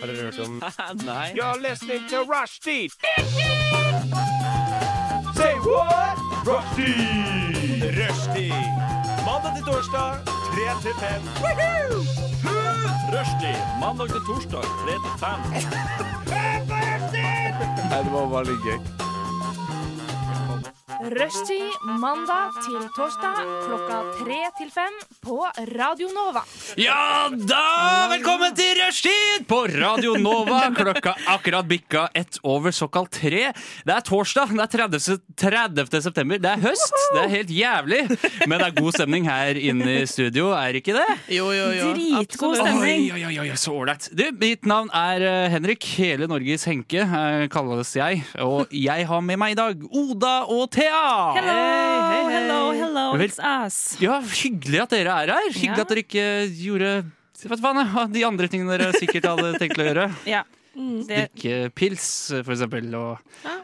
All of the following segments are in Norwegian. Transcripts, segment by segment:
Har dere hørt om Nei. You're listening to Rushdie. Say what? Rushdie. Rushdie. Mandag til torsdag, 3 til 5. Rushdie mandag til torsdag 3 til 5. Nei, det var bare litt gøy. Rushtid mandag til torsdag klokka tre til fem på Radio Nova. Ja da! Velkommen til Rushtid på Radio Nova. Klokka akkurat bikka ett over såkalt tre. Det er torsdag. Det er 30. 30. september. Det er høst. Det er helt jævlig. Men det er god stemning her inne i studio, er ikke det? Jo, jo, jo. Dritgod stemning. Oi, oi, oi, oi, så ålreit. Du, mitt navn er eh, Henrik. Hele Norges Henke eh, kalles jeg. Og jeg har med meg i dag Oda og Thea. Hello, hey, hey, hello, hello, it's us. Ja, hyggelig at dere er her. Hyggelig Ja. at dere ikke gjorde vet faen, de andre tingene dere sikkert hadde tenkt å gjøre. Ja. Det, Drikke pils, for eksempel, og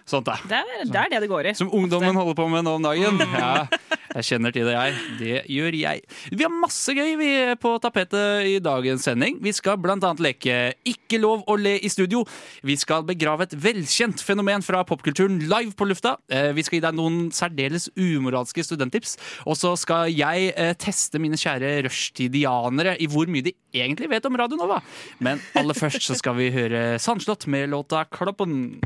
sånt. da. det, er, det er det det går i. Som ungdommen holder på med nå om dagen. Ja, jeg kjenner til det, jeg. Det gjør jeg. Vi har masse gøy vi på tapetet i dagens sending. Vi skal annet leke Ikke lov å le i studio. Vi skal begrave et velkjent fenomen fra popkulturen live på lufta. Eh, Vi skal gi deg noen særdeles umoralske studenttips. Og så skal jeg eh, teste mine kjære rushtidianere i hvor mye de egentlig vet om Radio Nova. Men aller først så skal vi høre Sandslott med låta Kloppen.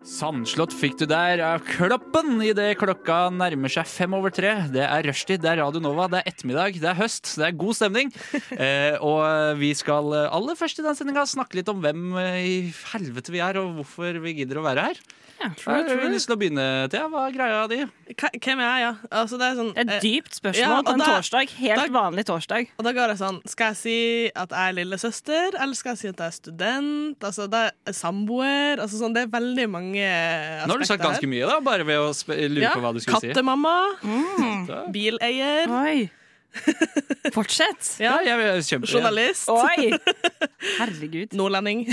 Sandslott fikk du der av Kloppen idet klokka nærmer seg fem over tre. Det er rushtid, det er Radio Nova, det er ettermiddag, det er høst, det er god stemning. Eh, og vi skal aller først i den sendinga snakke litt om hvem i helvete vi er, og hvorfor vi gidder å være her. Ja, Har du lyst til å begynne, Thea? Hva er greia di? Hvem er jeg, ja? Altså, det er sånn, Et eh, dypt spørsmål Ja, på en da- torsdag. Helt da- vanlig torsdag. og da går det sånn Skal jeg si at jeg er lillesøster, eller skal jeg si at jeg er student? Altså, det er samboer. Altså, sånn, det er veldig mange aspekter Nå har du sagt ganske mye, da, bare ved å lure Ja, på hva du skulle si. Kattemamma. Mm. Bileier. Oi. Fortsett. Ja. Ja, jeg er kjempe... Journalist. Oi! Herregud. Nordlending.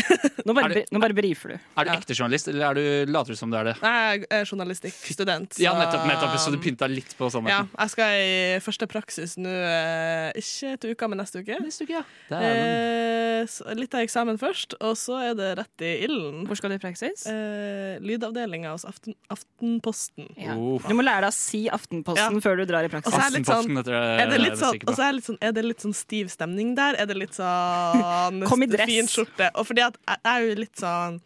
Nå bare, nå bare brifer du. Er du ekte journalist, eller er du, later du som du er det? Nei, jeg er journalistikkstudent. Ja, nettopp, nettopp, så du pynta litt på Ja, jeg skal i første praksis nå, eh, ikke til uka, men neste uke. Neste uke, ja. Eh, litt av eksamen først, og så er det rett i ilden. Hvor skal du i praksis? Eh, lydavdelinga hos Aften, Aftenposten. Ja. Oh. Du må lære deg å si Aftenposten før du drar i praksis. sånn- Aftenposten, dette Er det litt jeg sånn, og så er, litt sånn, er det litt sånn stiv stemning der? Er det litt sånn Kom i dress. fin skjorte? Og fordi at jeg er jo litt sånn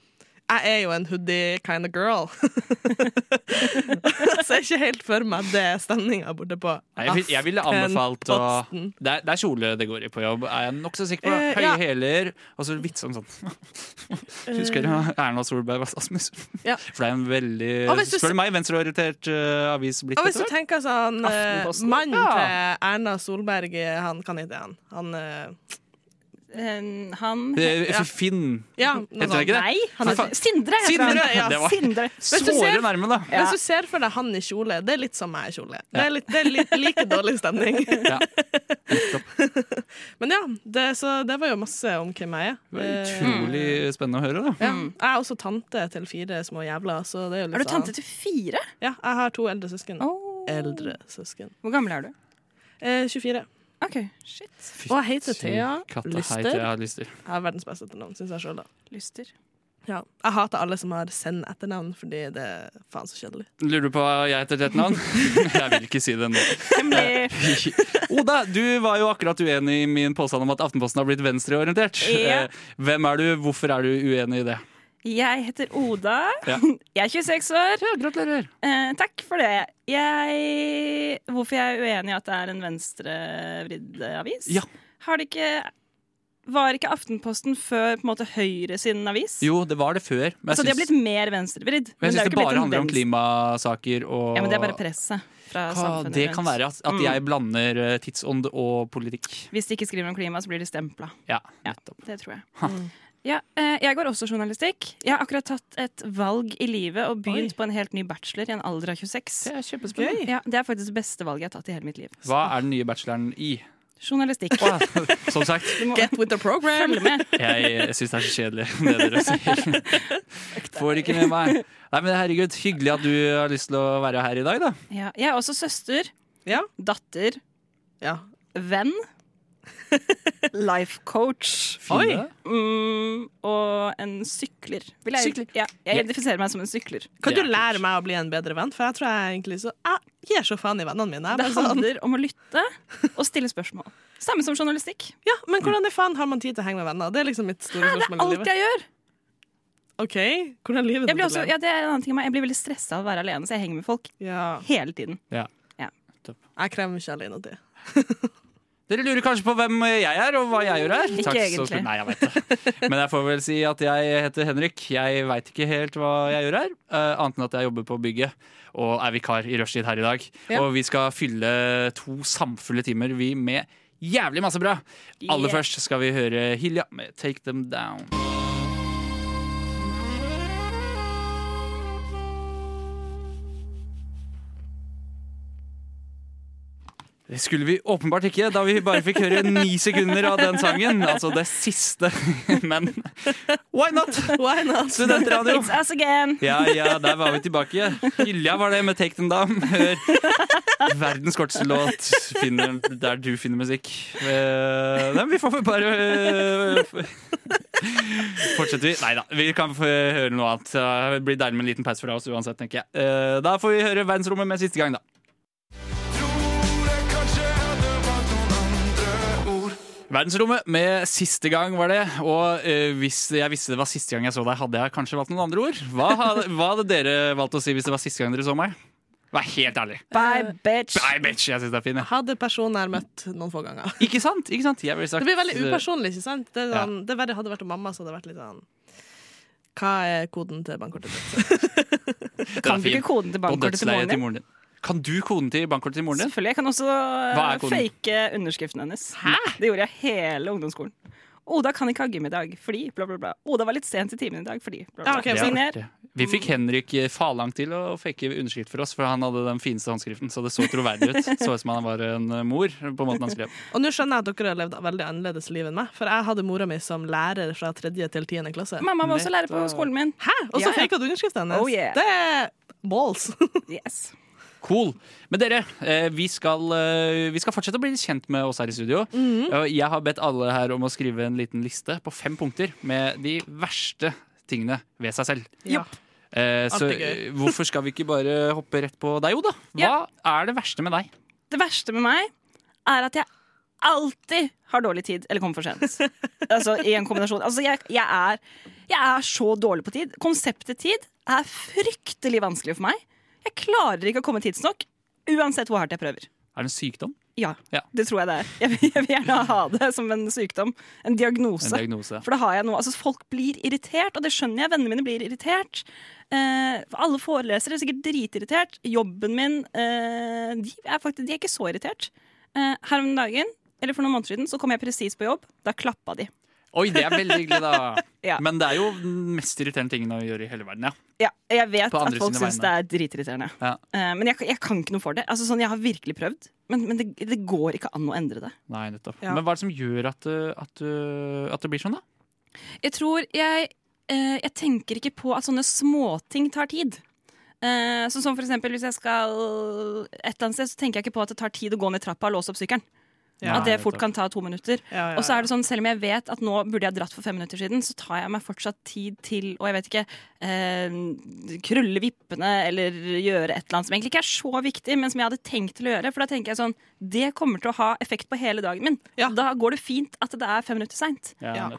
Jeg er jo en hoodie kind of girl. så jeg er ikke helt for meg det stemninga borte på jeg, jeg ville anbefalt å det er, det er kjole det går i på jobb, er jeg nokså sikker på. Eh, Høye ja. hæler, og så vitse om sånn. Husker du Erna Solberg var statsminister? Ja. For det er en veldig, spør du meg, venstreorientert uh, avis blitt Og hvis du tenker sånn eh, Mannen Ja. til Erna Solberg, han kan ikke han. Han eh, Eh, Han Ja. Finn. Ja, Heter det ikke det? Nei, han heter? Sindre. heter Sindre, han. ja. Det var- Sindre. Hvis du Såre ser- nærme, da. Ja. Hvis du ser for deg han i kjole, det er litt som meg i kjole. Det er, litt, det er litt, like dårlig stemning. Ja. Men ja, det, så det var jo masse om hvem jeg er. Det var utrolig spennende å høre, da. ja. Jeg er også tante til fire små jævler, så det er jo litt Er du tante til fire? sånn Ja, jeg har to eldre søsken. Oh. Eldre søsken. Hvor gammel er du? Eh, 24. OK, shit. Og jeg heter Thea Katta, Lyster. Hei, Thea Lyster. Jeg har verdens beste etternavn, syns jeg sjøl, da. Lyster. Ja. Jeg hater alle som har send etternavn, fordi det er faen så kjedelig. Lurer du på hva jeg heter til etternavn? jeg vil ikke si det nå. Oda, du var jo akkurat uenig i min påstand om at Aftenposten har blitt venstreorientert. Ja. Eh, Hvem er du, hvorfor er du uenig i det? Jeg heter Oda. Ja. Jeg er 26 år. Ja, gratulerer. Eh, takk for det. Jeg Hvorfor jeg er uenig i at det er en venstrevridd avis? Ja. Har det ikke Var ikke Aftenposten før på en måte Høyre sin avis? Jo, det var det før. Men Så de har blitt mer venstrevridd. men jeg det syns det bare handler om klimasaker og Ja, men det er bare presset fra Hva, samfunnet Det kan være at, at Mm. jeg blander eh, tidsånd og politikk. Hvis de ikke skriver om klima, så blir de stempla. Ja, Ja. Det tror jeg. Ja, eh, jeg går også journalistikk. Jeg har akkurat tatt et valg i livet og begynt Oi. på en helt ny bachelor i en alder av 26. Det er kjempespennende. Ja, det er faktisk det beste valget jeg har tatt i hele mitt liv. Hva er den nye bacheloren i? Journalistikk. Å, som sagt, Get with the program! Følg med. jeg syns det er så kjedelig, det dere sier. Får ikke med meg. Nei, men herregud, Hyggelig at du har lyst til å være her i dag, da. Ja, jeg er også søster, Ja. datter, ja. venn. life coach. Fine. Mm, og en sykler. Vil jeg, Sykler. Ja, jeg identifiserer meg som en sykler. Kan du lære meg å bli en bedre venn? For jeg tror jeg egentlig så Jeg gir så faen i vennene mine. Det sånn, handler om å lytte og stille spørsmål. Samme som journalistikk. ja, men hvordan i faen har man tid til å henge med venner? Det er liksom mitt store Det er i alt livet. jeg gjør. OK, hvordan er livet Jeg blir, ditt, også, ja, det er en annen ting. Jeg blir veldig stressa av å være alene, så jeg henger med folk Ja, hele tiden. jeg krever ikke alenetid. Dere lurer kanskje på hvem jeg er, og hva jeg gjør her? Ikke Takk så- egentlig. Nei, jeg vet det. Men jeg får vel si at jeg heter Henrik. Jeg veit ikke helt hva jeg gjør her, uh, annet enn at jeg jobber på bygget og er vikar i rushtid her i dag. Ja. Og vi skal fylle to samfulle timer, vi, med jævlig masse bra. Aller Yeah. først skal vi høre Hilja med 'Take Them Down'. Det skulle vi åpenbart ikke, da vi bare fikk høre ni sekunder av den sangen. Altså det siste. Men why not? Why not? Studentradio. It's us again! Ja, ja, der var vi tilbake. Hylja var det med Take Them Down. Hør verdens korteste låt finner, der du finner musikk. Nei, men vi får bare eh, Fortsetter vi? Nei da, vi kan få høre noe annet. Det blir deilig med en liten pause fra oss uansett, tenker jeg. Eh, Da får vi høre Verdensrommet med siste gang, da. Verdensrommet med siste gang var det. Og eh, hvis jeg visste det var siste gang jeg så deg, hadde jeg kanskje valgt noen andre ord. Hva, hadde- hva hadde dere valgt å si hvis det var siste gang dere så meg? Vær helt ærlig. Bye, bitch! Bye, bitch, jeg synes det er fin, jeg. Hadde personen her møtt noen få ganger. Ikke sant? Ikke sant? Jeg ville sagt, Det blir veldig eh, upersonlig, ikke sant? Det, er Ja. sånn, det verre hadde vært om mamma, så hadde det vært litt sånn Hva er koden til bankkortet ditt? er Kan du fin. ikke koden til På bankkortet til dødsleiet moren til din? moren din. Kan du koden til bankkortet til moren din? Selvfølgelig. Jeg kan også koden? fake underskriften hennes. Hæ? Det gjorde jeg hele ungdomsskolen. Oda kan ikke ha gym i dag fordi bla, bla, bla. Oda var litt sent i timen i dag fordi bla, bla. Ja, okay, Det er Signer. Vi fikk Henrik eh, Falang til å fake underskrift for oss, for han hadde den fineste håndskriften, så det så troverdig ut. Så ut som han var en eh, mor, på måten han skrev. Og nå skjønner jeg at dere har levd veldig annerledes liv enn meg, for jeg hadde mora mi som lærer fra tredje til tiende klasse. Mamma var også lærer på skolen min. Hæ? Og så Ja, ja. faka du underskriften hennes? Oh, yeah. Det er balls. Yes. Cool. Men dere, eh, vi skal, eh, vi skal fortsette å bli kjent med oss her i studio. Mm Jeg har bedt alle her om å skrive en liten liste på fem punkter med de verste tingene ved seg selv. Ja. Eh, Så hvorfor skal vi ikke bare hoppe rett på deg, Oda? Hva Ja. er det verste med deg? Det verste med meg er at jeg alltid har dårlig tid eller kommer for sent. altså i en kombinasjon. Altså jeg, jeg, er, jeg er så dårlig på tid. Konseptet tid er fryktelig vanskelig for meg. Jeg klarer ikke å komme tidsnok, uansett hvor hardt jeg prøver. Er det en sykdom? Ja, Ja. det tror jeg det er. Jeg vil, jeg vil gjerne ha det som en sykdom. En diagnose. En diagnose? For da har jeg noe Altså Folk blir irritert, og det skjønner jeg. Vennene mine blir irritert. Eh, alle forelesere er sikkert dritirritert. Jobben min eh, de, er faktisk, de er ikke så irritert. Eh, her om dagen, eller for noen måneder siden, så kom jeg presis på jobb. Da klappa de. Oi, det er veldig hyggelig, da. Ja. Men det er jo den mest irriterende tingen å gjøre i hele verden, ja. Ja, jeg vet at folk syns det er dritirriterende. Ja. Uh, men jeg, jeg kan ikke noe for det. Altså, sånn, jeg har virkelig prøvd, men, men det, det går ikke an å endre det. Nei, nettopp. Ja. Men hva er det som gjør at, uh, at, uh, at det blir sånn, da? Jeg tror jeg uh, Jeg tenker ikke på at sånne småting tar tid. Uh, så som for eksempel hvis jeg skal et eller annet sted, så tenker jeg ikke på at det tar tid å gå ned trappa og låse opp sykkelen. Ja, at det fort kan ta to minutter. Ja, ja, Og så er det sånn, selv om jeg vet at nå burde jeg dratt for fem minutter siden, så tar jeg meg fortsatt tid til å jeg vet ikke, eh, krølle vippene eller gjøre et eller annet som egentlig ikke er så viktig, men som jeg hadde tenkt til å gjøre. For da tenker jeg sånn, det kommer til å ha effekt på hele dagen min. Ja. Da går det fint at det er fem minutter seint. Ja.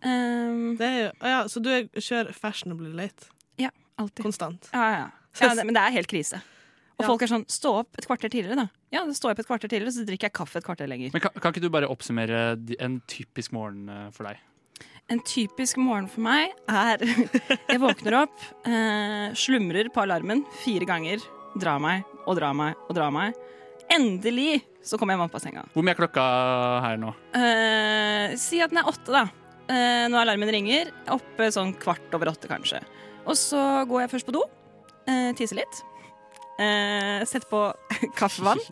Um, Det er jo, ja, så du er, kjører fashionably late ja, alltid. konstant? Ja, ja. ja det, men det er helt krise. Og Ja. folk er sånn Stå opp et kvarter tidligere, da. Ja, da står jeg opp et kvarter tidligere, så drikker jeg kaffe et kvarter lenger. Men kan, kan ikke du bare oppsummere en typisk morgen uh, for deg? En typisk morgen for meg er Jeg våkner opp, eh, slumrer på alarmen fire ganger, drar meg og drar meg og drar meg. Endelig så kommer jeg meg opp av senga. Hvor mye er klokka her nå? Eh, si at den er åtte, da. Eh, når alarmen ringer. Oppe sånn kvart over åtte, kanskje. Og så går jeg først på do. Uh, tisser litt. Uh, setter på kaffevann.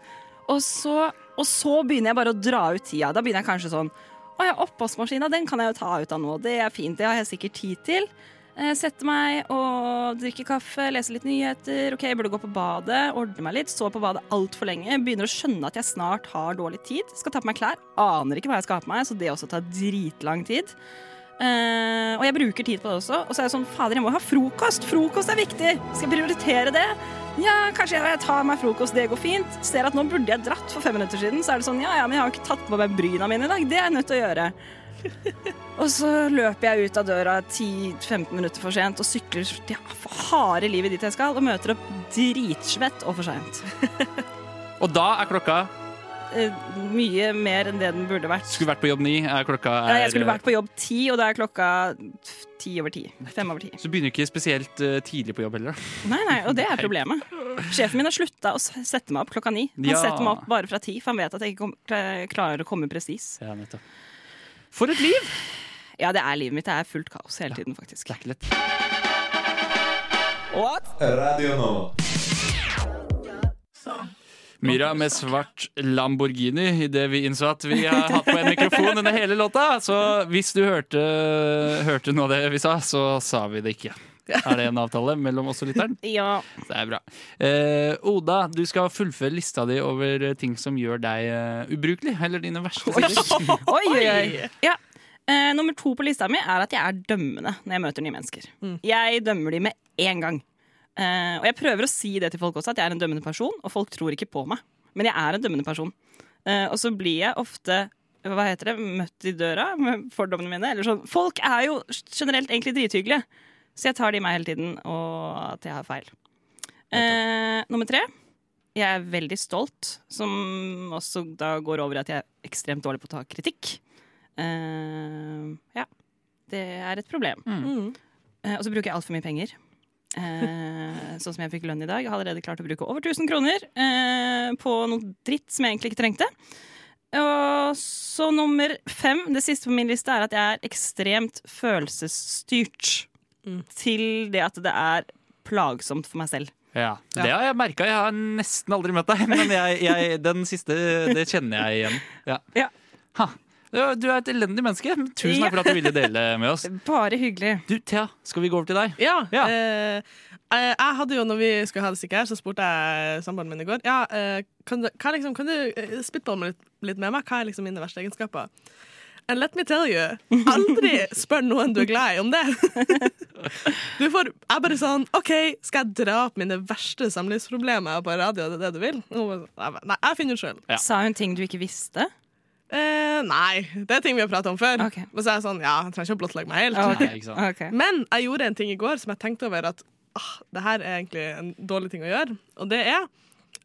Og så, og så begynner jeg bare å dra ut tida. Da begynner jeg kanskje sånn Å ja, oppvaskmaskina den kan jeg jo ta ut av nå. Det er fint. Det har jeg sikkert tid til. Eh, Sette meg og drikke kaffe, lese litt nyheter. Ok, jeg burde gå på badet, ordne meg litt. Så på badet altfor lenge. Begynner å skjønne at jeg snart har dårlig tid. Skal ta på meg klær. Aner ikke hva jeg skal ha på meg, så det også tar dritlang tid. Eh, og jeg bruker tid på det også. Og så er jeg sånn, fader, jeg må ha frokost. Frokost er viktig. Skal jeg prioritere det? Ja, kanskje jeg tar meg frokost, det går fint. Ser at nå burde jeg dratt for fem minutter siden. Så er det sånn, ja, ja, men jeg har ikke tatt på meg bryna mine i dag. Det er jeg nødt til å gjøre. Og så løper jeg ut av døra 10-15 minutter for sent og sykler ja, for harde livet dit jeg skal, og møter opp dritsvett og for seint. Og da er klokka mye mer enn det den burde vært. Skulle vært på jobb ni. Er klokka Ja, er, jeg skulle vært på jobb ti, og da er klokka ti over ti. Fem over ti. Så du begynner ikke spesielt eh, tidlig på jobb heller. Nei, nei, og det er problemet. Sjefen min har slutta å sette meg opp klokka ni. Han Ja. setter meg opp bare fra ti, for han vet at jeg ikke kom, klarer å komme presis. Ja, nettopp. For et liv! Ja, det er livet mitt. Det er fullt kaos hele tiden, faktisk. Det er ikke lett. Radio Nova. Myra med svart Lamborghini idet vi innså at vi har hatt på en mikrofon under hele låta. Så hvis du hørte, hørte noe av det vi sa, så sa vi det ikke. Er det en avtale mellom oss og lytteren? Ja. Det er bra. Eh, Oda, du skal fullføre lista di over ting som gjør deg uh, ubrukelig. Eller dine verste sider. Oi, oi, oi. Ja. Eh, nummer to på lista mi er at jeg er dømmende når jeg møter nye mennesker. Jeg dømmer de med en gang. Eh, og jeg prøver å si det til folk også, at jeg er en dømmende person, og folk tror ikke på meg. Men jeg er en dømmende person. Uh, og så blir jeg ofte hva heter det, møtt i døra med fordommene mine. Eller sånn. Folk er jo generelt egentlig drithyggelige, så jeg tar de i meg hele tiden, og at jeg har feil. Uh, nummer tre. Jeg er veldig stolt, som også da går over i at jeg er ekstremt dårlig på å ta kritikk. Ja. Det er et problem. Eh, og så bruker jeg altfor mye penger. Eh, sånn som jeg fikk lønn i dag. Jeg har allerede klart å bruke over 1000 kroner eh, på noe dritt som jeg egentlig ikke trengte. Og så nummer fem, det siste på min liste, er at jeg er ekstremt følelsesstyrt. Til det at det er plagsomt for meg selv. Ja, Det har jeg merka. Jeg har nesten aldri møtt deg, men jeg, jeg, den siste det kjenner jeg igjen. Ja. Ja. Ha. Ja, Du er et elendig menneske. Tusen takk for at du ville dele med oss. Bare hyggelig. Du, Thea, skal vi gå over til deg? Ja. Ja. eh, jeg, jeg hadde jo, når vi skulle ha det stikket her, så spurte jeg samboeren min i går Ja, eh, kan du, hva er liksom, kan du eh, meg litt, litt med meg. Hva er liksom mine verste egenskaper? And let me tell you, aldri spør noen du er glad i om det. Du får, jeg bare sånn OK, skal jeg dra opp mine verste samlivsproblemer på radio? Det Er det du vil? Nei, nei, jeg finner ut sjøl. Ja. Sa hun ting du ikke visste? Eh, nei, det er ting vi har pratet om før. Okay. Og så er jeg sånn, ja, jeg trenger ikke å blottlegge meg helt. Okay. Nei, ikke Men jeg gjorde en ting i går som jeg tenkte over at ah, det her er egentlig en dårlig ting å gjøre. Og det er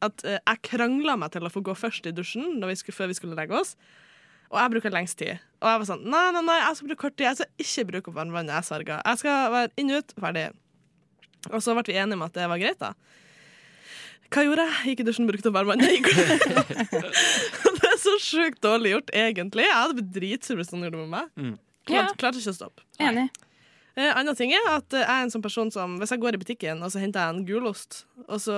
at uh, jeg krangla meg til å få gå først i dusjen når vi skulle, før vi skulle legge oss. Og jeg bruker lengst tid. Og jeg var sånn Nei, nei, nei, jeg skal bruke kort tid. Jeg skal ikke bruke opp varmvannet. Jeg sverger. Jeg skal være inn ut, ferdig. Og så ble vi enige om at det var greit, da. Hva gjorde jeg? Gikk i dusjen, brukte opp varmvannet. så sjukt dårlig gjort, egentlig. Jeg hadde blitt dritsur hvis noen gjorde det med meg. Klarte, klarte ikke å stoppe. Enig. Eh, annen ting er at jeg er en sånn person som Hvis jeg går i butikken og så henter jeg en gulost, og så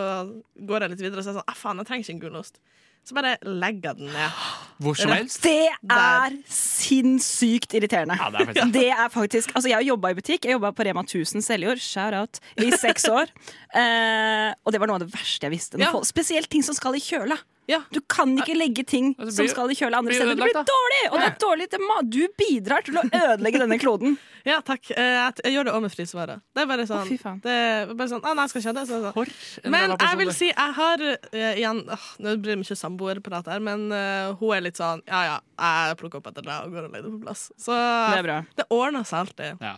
går jeg litt videre og så er jeg sånn ah, faen, jeg trenger ikke en gulost. Så bare legger jeg den ned. Hvor som helst. Det er sinnssykt irriterende. Ja, det er faktisk Det er faktisk, altså Jeg har jobba i butikk. Jeg jobba på Rema 1000 Seljord shout out, i seks år. Eh, og det var noe av det verste jeg visste. Ja. folk- Spesielt ting som skal i kjøla. Ja. Du kan ikke legge ting blir, som skal i kjøla andre steder. Det blir dårlig! Og det er dårlig til mat. Du bidrar til å ødelegge denne kloden. Ja, takk. Eh, jeg, jeg gjør det òg med frisvarer. Det er bare sånn, oh, det er bare sånn ah, Nei, jeg skal ikke ha det. Så, det sånn. For Men jeg vil er. si jeg har eh, igjen uh, Nå blir det mye samboerprat her, men uh, hun er litt sånn Ja, ja, jeg plukker opp etter deg og går og legger det på plass. Så Det er bra. det ordner seg alltid. Ja.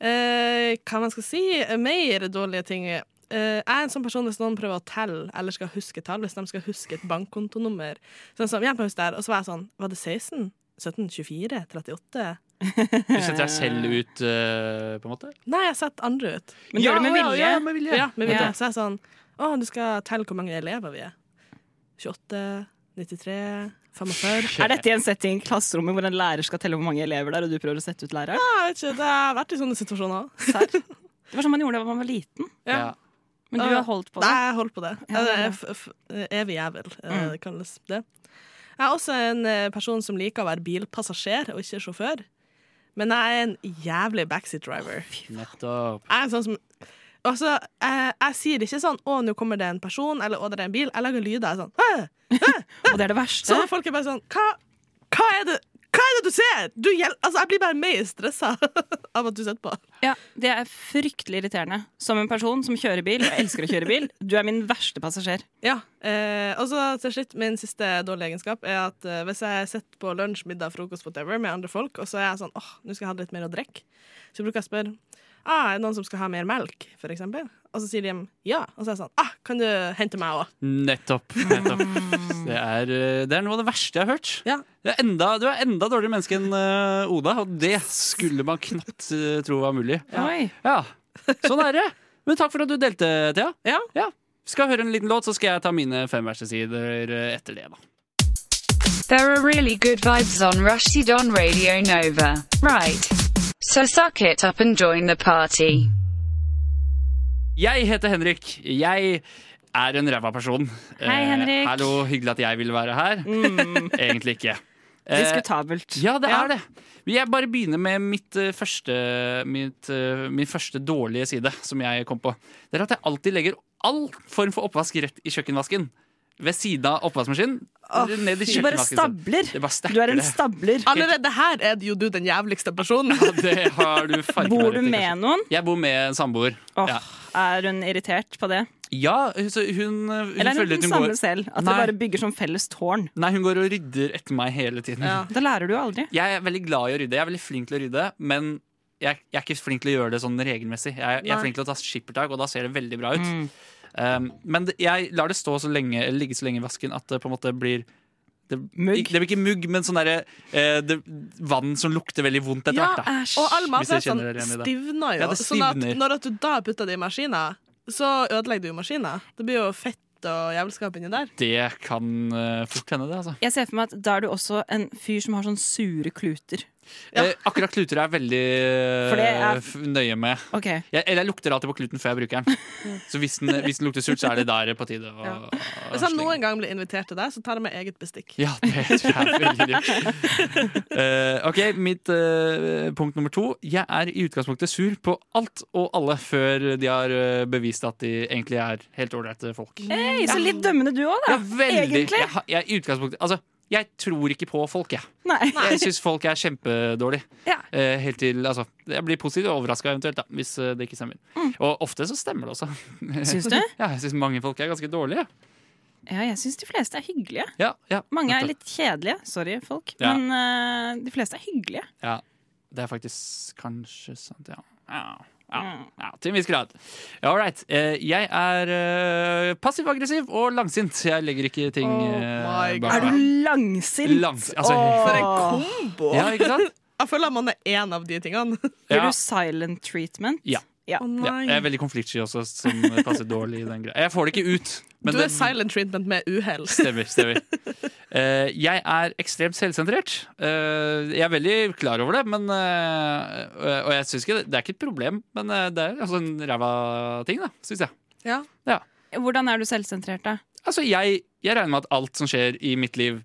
Uh, hva man skal si? Mer dårlige ting. Eh, jeg er en sånn person hvis noen prøver å telle eller skal huske tall, hvis de skal huske et bankkontonummer. Sånn som, hjelp meg her. Og så var jeg sånn Var det 16? 17? 24? 38? Du setter deg selv ut, uh, på en måte? Nei, jeg setter andre ut. Men gjør det med vilje. Ja, med vilje. Ja, med vilje. Ja. Så jeg er sånn Å, du skal telle hvor mange elever vi er. 28, 93, 45 Er dette i en setting klasserommet hvor en lærer skal telle hvor mange elever det er, og du prøver å sette ut læreren? Jeg vet ikke, Det har vært i sånne situasjoner òg. Det var sånn man gjorde da man var liten. Ja. Men du har holdt på det. Nei, jeg holdt på det. Ja. Eh, f- f- Evig jævel, eh, Mm. det kalles det. Jeg er også en eh, person som liker å være bilpassasjer og ikke sjåfør. Men jeg er en jævlig backseat driver. Nettopp. Jeg er en sånn som Altså, jeg, jeg sier ikke sånn 'Å, nå kommer det en person', eller 'Å, det er en bil'. Jeg lager lyder. Jeg er sånn «Hæ?» Og det er det verste. Så folk er bare sånn Hva, hva, er, det, hva er det du ser?! Du altså, jeg blir bare mer stressa av at du sitter på. Ja, Det er fryktelig irriterende. Som en person som kjører bil og elsker å kjøre bil. Du er min verste passasjer. Ja, eh, og så til slutt, min siste dårlige egenskap er at eh, hvis jeg sitter på lunsj, middag, frokost, whatever med andre folk, og så er jeg sånn åh, nå skal jeg ha litt mer å drikke, så bruker jeg å spørre ah, er det noen som skal ha mer melk, for eksempel? Og så sier de ja. Og så er jeg sånn ah, kan du hente meg òg? Nettopp. nettopp. Det, er, eh, det er noe av det verste jeg har hørt. Ja. Du, er enda, du er enda dårligere menneske enn eh, Oda, og det skulle man knapt eh, tro var mulig. Ja, Sånn er det. Men takk for at du delte, Thea. Ja. Skal høre en liten låt, så skal jeg ta mine fem verste sider eh, etter det. da There are really good vibes on Rushdie on Radio Nova. Right. So suck it up and join the party. Jeg heter Henrik. Jeg er en ræva person. Hei, Henrik. Eh, Henrik. hallo, hyggelig at jeg ville være her. Egentlig ikke. Eh, Diskutabelt. Ja, det er det. Jeg bare begynner med mitt, eh, første, mitt, eh, min første dårlige side, som jeg kom på. Det er at jeg alltid legger all form for oppvask rett i kjøkkenvasken. Ved siden av oppvaskmaskinen. ned i Du bare stabler. Bare Du er en stabler. Allerede her er jo du den jævligste personen. Ja, det har du Bor du med noen? Jeg bor med en samboer. Åh, Ja. Er hun irritert på det? Ja, hun, hun Eller er hun samme går selv? At Nei. det bare bygger som felles tårn? Nei, hun går og rydder etter meg hele tiden. Ja. Da lærer du aldri. Jeg er veldig glad i å rydde. Jeg er veldig flink til å rydde, men jeg, jeg er ikke flink til å gjøre det sånn regelmessig. Jeg, jeg er flink til å ta skippertak, og da ser det veldig bra ut. Mm. Um, men jeg lar det stå så lenge, ligge så lenge i vasken at det på en måte blir det, Det blir ikke mugg, men sånn derre eh, vann som lukter veldig vondt etter Ja, hvert. da. Og all mat er sånn stivner jo. Ja, Sånn at når at du da putter det i maskina, så ødelegger du jo maskina. Det blir jo fett og jævelskap inni der. Det kan uh, fort hende, det. altså Jeg ser for meg at Da er du også en fyr som har sånn sure kluter. Ja. eh, Akkurat kluter er jeg veldig For det er- eh, nøye med. Okay. Jeg, eller jeg lukter alltid på kluten før jeg bruker den. Så hvis den, hvis den lukter surt, så er det der på tide å, Ja. Hvis han noen gang blir invitert til deg, så tar jeg med eget bestikk. Ja, det tror jeg er veldig lurt. Eh, ok, mitt eh, punkt nummer to. Jeg er i utgangspunktet sur på alt og alle før de har bevist at de egentlig er helt ålreite folk. hey, Så litt dømmende du òg, da. Ja, veldig. Egentlig. Jeg, jeg, i utgangspunktet, altså, jeg tror ikke på folk, jeg. Nei. Jeg syns folk er kjempedårlige. Ja. Eh, helt til, altså, jeg blir positivt overraska eventuelt, da, hvis eh, det ikke stemmer. Mm. Og ofte så stemmer det også. Syns du? Ja, jeg syns mange folk er ganske dårlige. Ja, jeg syns de fleste er hyggelige. Ja, ja, Mange er litt kjedelige. Sorry, folk. Ja. Men uh, de fleste er hyggelige. Ja, det er faktisk kanskje sant, ja. Ja, ja, Mm. ja til en viss grad. All right. Eh, jeg er eh, passiv-aggressiv og langsint. Jeg legger ikke ting Oh eh, Er du langsint? Langs, altså, oh. For en kombo! Ja, ikke sant? Jeg føler at man er én av de tingene. Gjør Ja. du silent treatment? Ja. Ja. Å Ja, jeg er veldig konfliktsky også, som passer dårlig i den greia. Jeg får det ikke ut. men du er er silent treatment med uhell. Stemmer. stemmer Uh, Jeg er ekstremt selvsentrert. Uh, jeg er veldig klar over det, men, uh, og jeg synes ikke det, er ikke et problem, men det er altså en ræva ting, da, syns jeg. Ja. Hvordan er du selvsentrert, da? Altså, jeg, jeg regner med at alt som skjer i mitt liv,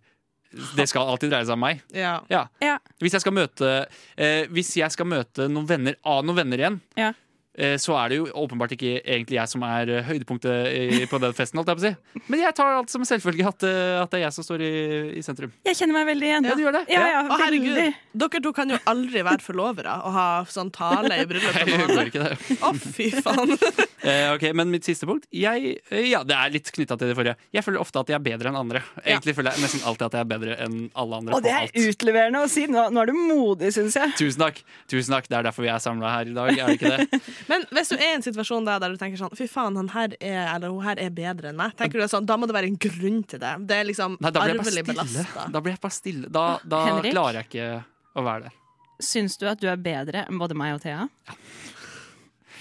det skal alltid dreie seg om meg. Ja. Ja. Ja. Hvis jeg skal møte eh, Hvis jeg skal møte noen venner av noen venner igjen, Ja. Eh, så er det jo åpenbart ikke egentlig jeg som er eh, høydepunktet på den festen. Holdt jeg på å si. Men jeg tar alt som en selvfølge at, eh, at det er jeg som står i, i sentrum. Jeg kjenner meg veldig igjen. Ja, du gjør det? Ja, ja, Å, herregud. Dere to kan jo aldri være forlovere og ha sånn tale i bryllupet Å. Å, fy faen. Eh, ok, Men mitt siste punkt jeg, Ja, det er litt knytta til det forrige. Jeg føler ofte at jeg er bedre enn andre. Egentlig føler jeg nesten alltid at jeg er bedre enn alle andre. Og det er alt. utleverende å si. Nå, nå er du modig, syns jeg. Tusen takk. Tusen takk. Det er derfor vi er samla her i dag. Er det ikke det? Men hvis du er i en situasjon der, der du tenker sånn Fy faen, han her er, eller hun her er bedre enn meg, tenker du sånn, da må det være en grunn til det. Det er liksom Nei, da arvelig belasta. Da blir jeg bare stille. Da, da Henrik? klarer jeg ikke å være der. Syns du at du er bedre enn både meg og Thea? Ja.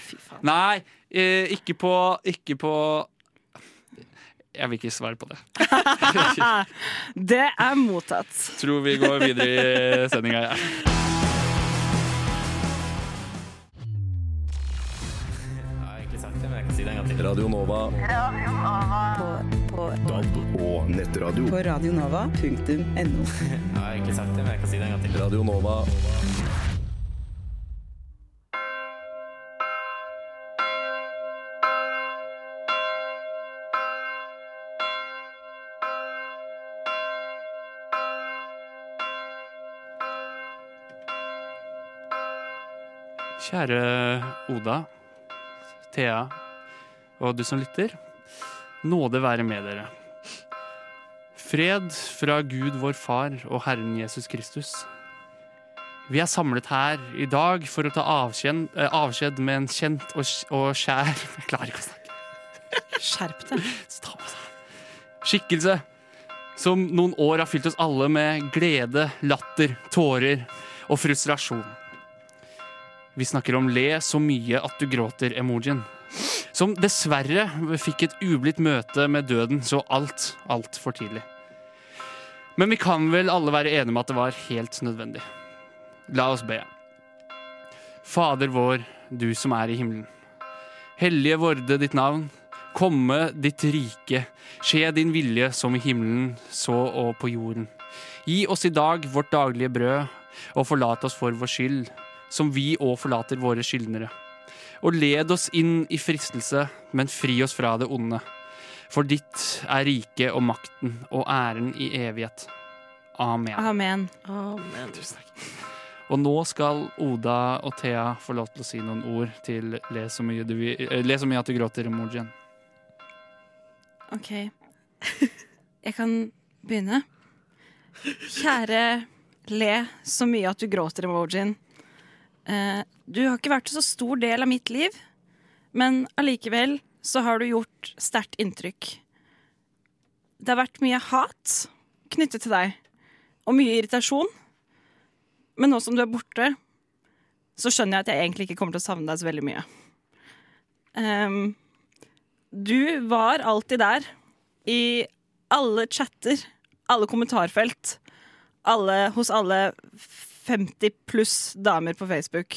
Fy faen. Nei, eh, ikke på Ikke på Jeg vil ikke svare på det. Det er mottatt. Tror vi går videre i sendinga, ja. Radio Nova. Radio Nova. På, på. DAB og nettradio. På radionova.no. jeg har egentlig sagt det, men jeg kan si det en gang til. Radio Nova. Kjære Oda, Thea og du som lytter. Nåde være med dere. Fred fra Gud vår Far og Herren Jesus Kristus. Vi er samlet her i dag for å ta avskjed, eh, avskjed med en kjent og, og kjær Jeg klarer ikke å snakke. Skjerp deg. Skikkelse som noen år har fylt oss alle med glede, latter, tårer og frustrasjon. Vi snakker om le så mye at du gråter-emojien. Som dessverre fikk et ublidt møte med døden så alt, altfor tidlig. Men vi kan vel alle være enige om at det var helt nødvendig. La oss be. Fader vår, du som er i himmelen. Hellige vorde ditt navn. Komme ditt rike. Skje din vilje som i himmelen, så og på jorden. Gi oss i dag vårt daglige brød, og forlat oss for vår skyld, som vi òg forlater våre skyldnere. Og led oss inn i fristelse, men fri oss fra det onde. For ditt er riket og makten og æren i evighet. Amen. Amen. Amen. Og nå skal Oda og Thea få lov til å si noen ord til Le så mye, vil- eh, så mye at du gråter-emojien. OK. Jeg kan begynne. Kjære le så mye at du gråter-emojien. Eh, du har ikke vært en så stor del av mitt liv, men allikevel så har du gjort sterkt inntrykk. Det har vært mye hat knyttet til deg, og mye irritasjon. Men nå som du er borte, så skjønner jeg at jeg egentlig ikke kommer til å savne deg så veldig mye. Um, du var alltid der. I alle chatter, alle kommentarfelt, alle, hos alle 50 pluss damer på Facebook.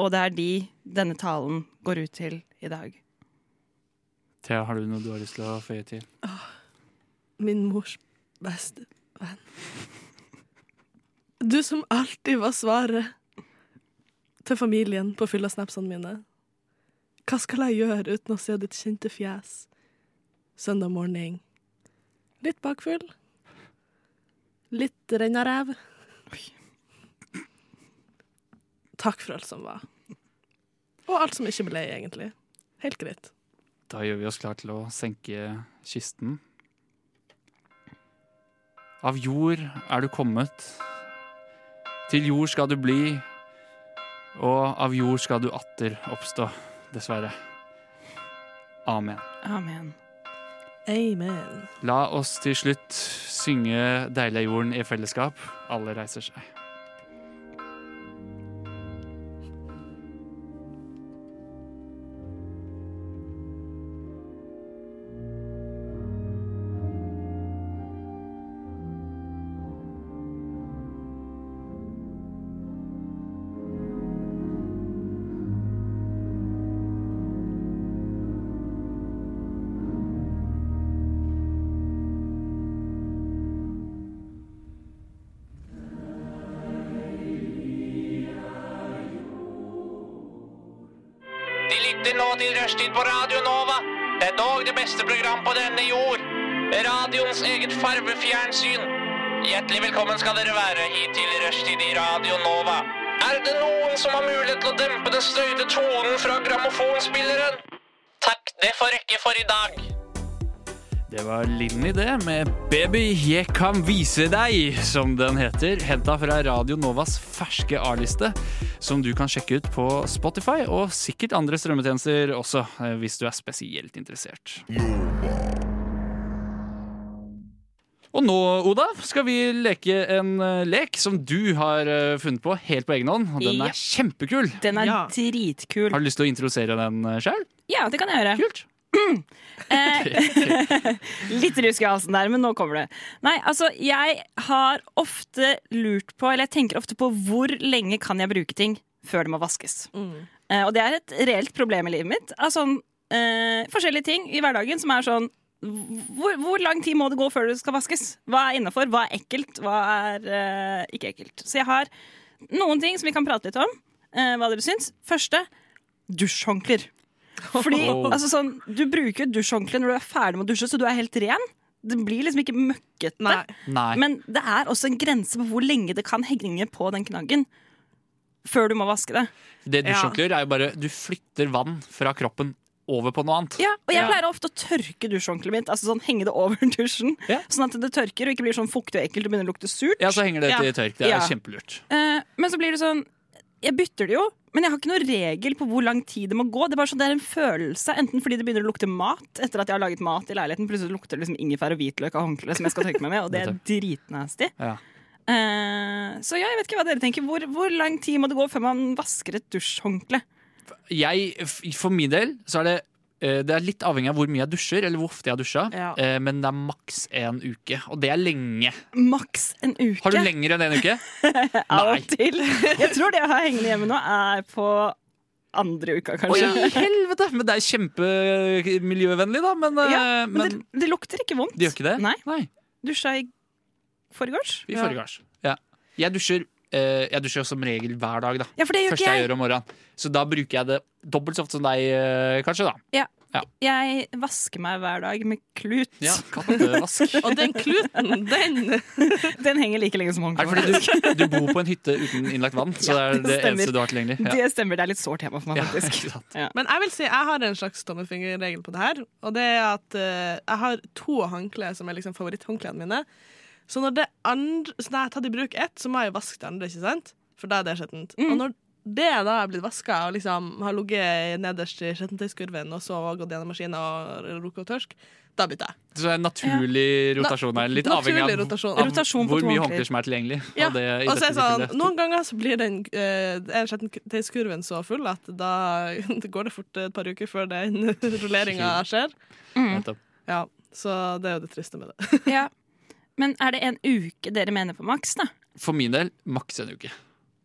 Og det er de denne talen går ut til i dag. Thea, har du noe du har lyst til å føye til? Min mors beste venn. Du som alltid var svaret til familien på fylla-snapsene mine. Hva skal jeg gjøre uten å se ditt kjente fjes søndag morgen? Litt bakfull. Litt rennaræv. Takk for alt som var. Og alt som ikke ble, egentlig. Helt greit. Da gjør vi oss klar til å senke kisten. Av jord er du kommet, til jord skal du bli, og av jord skal du atter oppstå, dessverre. Amen. Amen. Amen. La oss til slutt synge 'Deilig er jorden' i fellesskap. Alle reiser seg. Radioens eget farvefjernsyn. Hjertelig velkommen skal dere være hit til Rushtid i Radio Nova. Er det noen som har mulighet til å dempe den støyte tonen fra grammofonspilleren? Takk, det får rekke for i dag. Det var Linni det, med 'Baby, jeg kan vise deg', som den heter. Henta fra Radio Novas ferske A-liste, som du kan sjekke ut på Spotify og sikkert andre strømmetjenester også, eh, hvis du er spesielt interessert. Og nå, Oda, skal vi leke en uh, lek som du har uh, funnet på helt på egen hånd. Og den Ja. er kjempekul. Den er Ja. dritkul. Har du lyst til å introdusere den sjøl? Ja, det kan jeg gjøre. Kult. Eh, litt rusk i halsen der, men nå kommer det. Nei, altså, jeg har ofte lurt på, eller jeg tenker ofte på hvor lenge kan jeg bruke ting før det må vaskes. Eh, og det er et reelt problem i livet mitt. Altså, eh, forskjellige ting i hverdagen som er sånn hvor, hvor lang tid må det gå før det skal vaskes? Hva er innafor? Hva er ekkelt? Hva er uh, ikke ekkelt? Så jeg har noen ting som vi kan prate litt om. Uh, hva dere syns. Første dusjhåndklær. Fordi Oh. altså sånn, Du bruker dusjhåndkle når du er ferdig med å dusje, så du er helt ren. Det blir liksom ikke møkkete. Nei. Nei. Men det er også en grense på hvor lenge det kan henge på den knaggen. før du må vaske det. Det Ja. er jo bare Du flytter vann fra kroppen over på noe annet. Ja, og jeg pleier ofte å tørke dusjhåndkleet mitt. Altså sånn Henge det over dusjen, Ja. sånn at det tørker og ikke blir sånn fuktig og ekkelt og begynner å lukte surt. Ja, så henger det til tørk. Det er Ja. kjempelurt. Uh, men så blir det sånn Jeg bytter det jo, men jeg har ikke noen regel på hvor lang tid det må gå. Det er bare sånn, det er en følelse, Enten fordi det begynner å lukte mat etter at jeg har laget mat i leiligheten. Plutselig lukter det liksom ingefær og hvitløk av håndkleet som jeg skal tørke meg med, og det er dritnasty. Ja. Eh, så ja, jeg vet ikke hva dere tenker. Hvor, hvor lang tid må det gå før man vasker et dusjhåndkle? Jeg, for min del så er det eh, det er litt avhengig av hvor mye jeg dusjer, eller hvor ofte jeg har dusja. Ja. Eh, Men det er maks en uke, og det er lenge. Maks en uke. Har du lenger enn en uke? Av og til. Jeg tror det jeg har hengende hjemme nå, er på andre uka, kanskje. helvete! Men det er kjempemiljøvennlig, da. Men, eh, Ja, men men det, det lukter ikke vondt. det gjør ikke det? Nei. Nei. Dusja i forgårs. I forgårs. Ja. Jeg dusjer eh, Jeg dusjer som regel hver dag. da Ja, for det gjør Første ikke jeg jeg. gjør om morgenen. Så da bruker jeg det dobbelt så ofte som deg, uh, kanskje. da Jeg vasker meg hver dag med klut. Ja, Kattevask. Og den kluten, den Den henger like lenge som fordi håndkleet. du, du bor på en hytte uten innlagt vann? Så det er det det stemmer. eneste du har tilgjengelig? Ja. Det stemmer, det er litt sårt tema for meg, faktisk. Ja. Men jeg vil si jeg har en slags tommelfingerregel på det her. Og det er at uh, jeg har to håndklær som er liksom favoritthåndklærne mine. Så når det andre Så når jeg har tatt i bruk ett, så må jeg jo vaske det andre, ikke sant? For da er det skjettent. Mm. Og når det da er blitt vaska og liksom har ligget nederst i skjettentøyskurven og så gått gjennom maskinen og rukket å tørske, da bytter jeg. Så det er en naturlig rotasjon her. Litt Naturlig avhengig av, rotasjon. av Rotasjon hvor mye håndklær. håndklær som er tilgjengelig. Ja, Og det, og så er sånn, tilfellet. Noen ganger så blir den uh, skjettentøyskurven så full at da går det fort et par uker før den rulleringa skjer. Mm. Ja, Så det er jo det triste med det. Ja. Men er det en uke dere mener på maks, da? For min del maks en uke.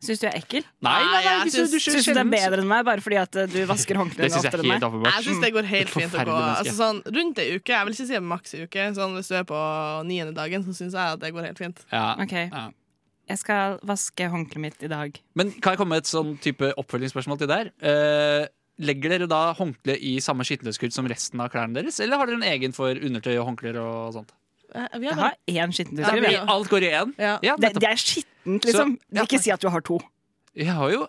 Syns du jeg er ekkel? Nei, nei, nei, jeg syns, du syns- Syns du det er bedre enn meg bare fordi at eh, du vasker håndklærne oftere er enn meg? Jeg syns det går helt fint å gå altså, sånn, rundt ei uke. Jeg vil ikke si maks ei uke. Sånn, hvis du er på niende dagen, så syns jeg at det går helt fint. Ja. Ok. Ja. Jeg skal vaske håndkleet mitt i dag. Men kan jeg komme med et sånn type oppfølgingsspørsmål til der? Eh, legger dere da håndkleet i samme skittenhetskurv som resten av klærne deres, eller har dere en egen for undertøy og håndklær og sånt? Eh, Vi har bare, én Ja, vi- Alt går i én? ja. Ja, det, det er skittent, liksom. Så- ja. Ikke si at du har to. Jeg har jo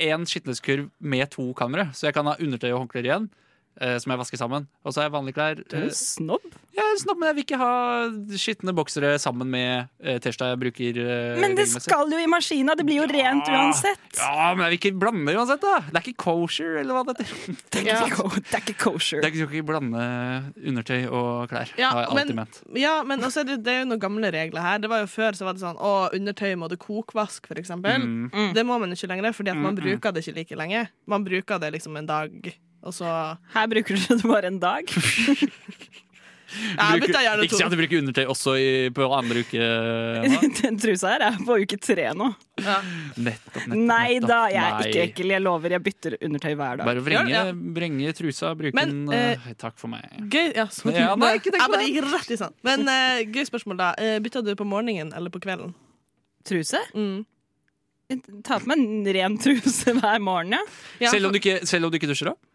én skitneskurv med to kamre, så jeg kan ha undertøy og håndklær igjen. Eh, som jeg vasker sammen. Og så har jeg vanlige klær. Du er eh, en snobb. Jeg er snobb, men jeg vil ikke ha skitne boksere sammen med uh, T-skjorta jeg bruker. eh, Men det skal jo i maskina. Det blir jo rent uansett. Ja, men jeg vil ikke blande uansett, da. Det er ikke kosher, eller hva det heter. Det er ikke, ja. det er ikke kosher. Det er ikke, å ikke blande undertøy og klær. Ja, har jeg alltid men- ment. ja, men altså, det, det er jo noen gamle regler her. Det var jo Før så var det sånn å, undertøy må du kokvask, for eksempel. Mm. Mm. Det må man ikke lenger, fordi at man Mm, mm. bruker det ikke like lenge. Man bruker det liksom en dag, og så Her bruker du det bare en dag. Jeg Bruker- bytter ikke si at du bruker undertøy også i, på andre uke. Den trusa her er på uke tre nå. Ja. Nettopp, nettopp. Nei nettopp. da, jeg er ikke ekkel. Jeg lover, jeg bytter undertøy hver dag. Bare vrenge, Ja, ja. vrenge trusa, bruke den eh, Takk for meg. Gøy, ja. Ja, nei, ikke tenk på det. rett i sånn. Men uh, gøy spørsmål, da. Uh, Bytta du på morgenen eller på kvelden? Truse? Mm. Ta på meg en ren truse hver morgen, ja. Ja, selv, om du ikke, selv om du ikke dusjer, da?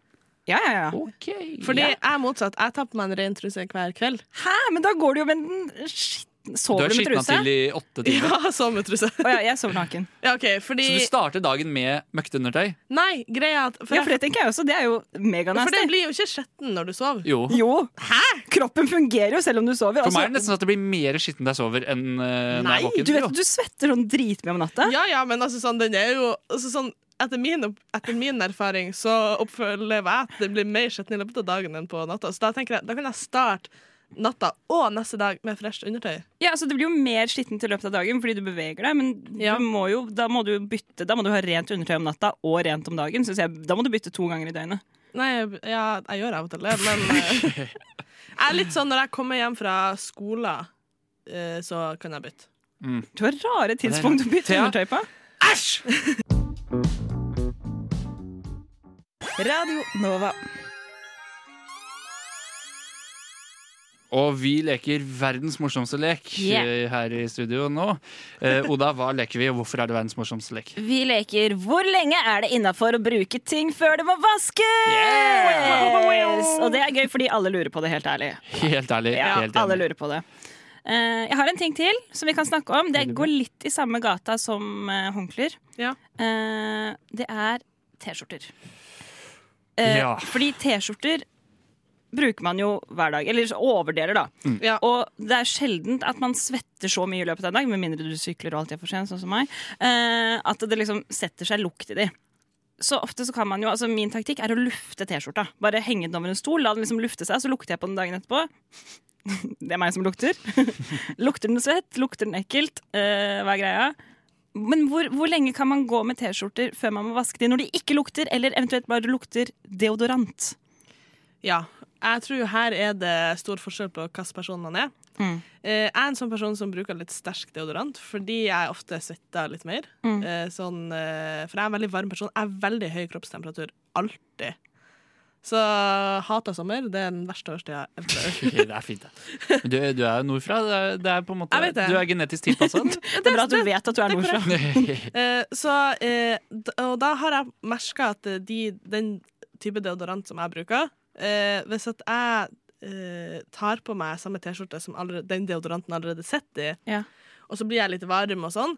Ja, ja, ja. Okay, fordi jeg er motsatt. Jeg tar på meg en ren truse hver kveld. Hæ, men da går du jo med den skitten Du med har du har skitna til i åtte timer. Ja, sommertruse. Å ja, jeg sover naken. Ja, okay, fordi Så du starter dagen med møkkeundertøy? Nei, greia at For, Ja, for det tenker jeg også. Det er jo for den blir jo ikke skjetten når du sover. Jo. Jo. Hæ? Kroppen fungerer jo selv om du sover. For meg er det Altså, nesten sånn at det blir mer skitten når jeg sover, enn uh, når jeg er våken. du vet at du svetter sånn dritmye om natta. Ja, ja, men altså sånn, den er jo altså, sånn etter min, etter min erfaring så opplever jeg at det blir mer skitten i løpet av dagen enn på natta. Så da tenker jeg, da kan jeg starte natta og neste dag med fresht undertøy. Ja, altså Det blir jo mer skittent i løpet av dagen fordi du beveger deg, men Ja. du må jo, da må du bytte Da må du ha rent undertøy om natta og rent om dagen. Jeg, da må du bytte to ganger i døgnet. Nei, ja, jeg gjør av og til det, men eh, Jeg er litt sånn når jeg kommer hjem fra skolen, eh, så kan jeg bytte. Du har rare tidspunkt å bytte undertøy på. Æsj! Radio Nova. Og vi leker verdens morsomste lek Yeah. eh, her i studio nå. Eh, Oda, hva leker vi, og hvorfor er det verdens morsomste lek? Vi leker 'Hvor lenge er det innafor å bruke ting før det må vaskes?' Yeah! Og det er gøy fordi alle lurer på det, helt ærlig. Helt ærlig. Ja, helt alle lurer på det. Uh, jeg har en ting til som vi kan snakke om. Det går litt i samme gata som uh, håndklær. Ja. Uh, det er T-skjorter. Eh, Ja. Fordi T-skjorter bruker man jo hver dag. Eller overdeler, da. Ja. Og det er sjeldent at man svetter så mye i løpet av en dag, med mindre du sykler og alltid er for sent, sånn som meg, eh, at det liksom setter seg lukt i de. Så ofte så kan man jo, altså Min taktikk er å lufte T-skjorta. Bare henge den over en stol, la den liksom lufte seg, så lukter jeg på den dagen etterpå. Det er meg som lukter. lukter den svett? Lukter den ekkelt? Eh, hva er greia? Men hvor, hvor lenge kan man gå med T-skjorter før man må vaske dem når de ikke lukter, eller eventuelt bare lukter deodorant? Ja. Jeg tror jo her er det stor forskjell på hvilken person man er. Mm. Eh, Jeg er en sånn person som bruker litt sterk deodorant, fordi jeg ofte svetter litt mer. Mm. Eh, Sånn, eh, for jeg er en veldig varm person. Jeg har veldig høy kroppstemperatur. Alltid. Så hater sommer. Det er den verste årstida ever. Ok, det er fint, det. Du, du er jo nordfra. Det er, det er på en måte det. Du er genetisk tilpassa. Det er bra at du vet at du er nordfra. uh, Så, uh, og da har jeg merka at de, den type deodorant som jeg bruker eh, Hvis at jeg eh, tar på meg samme T-skjorte som allerede, den deodoranten allerede sitter i, Ja. og så blir jeg litt varm og sånn,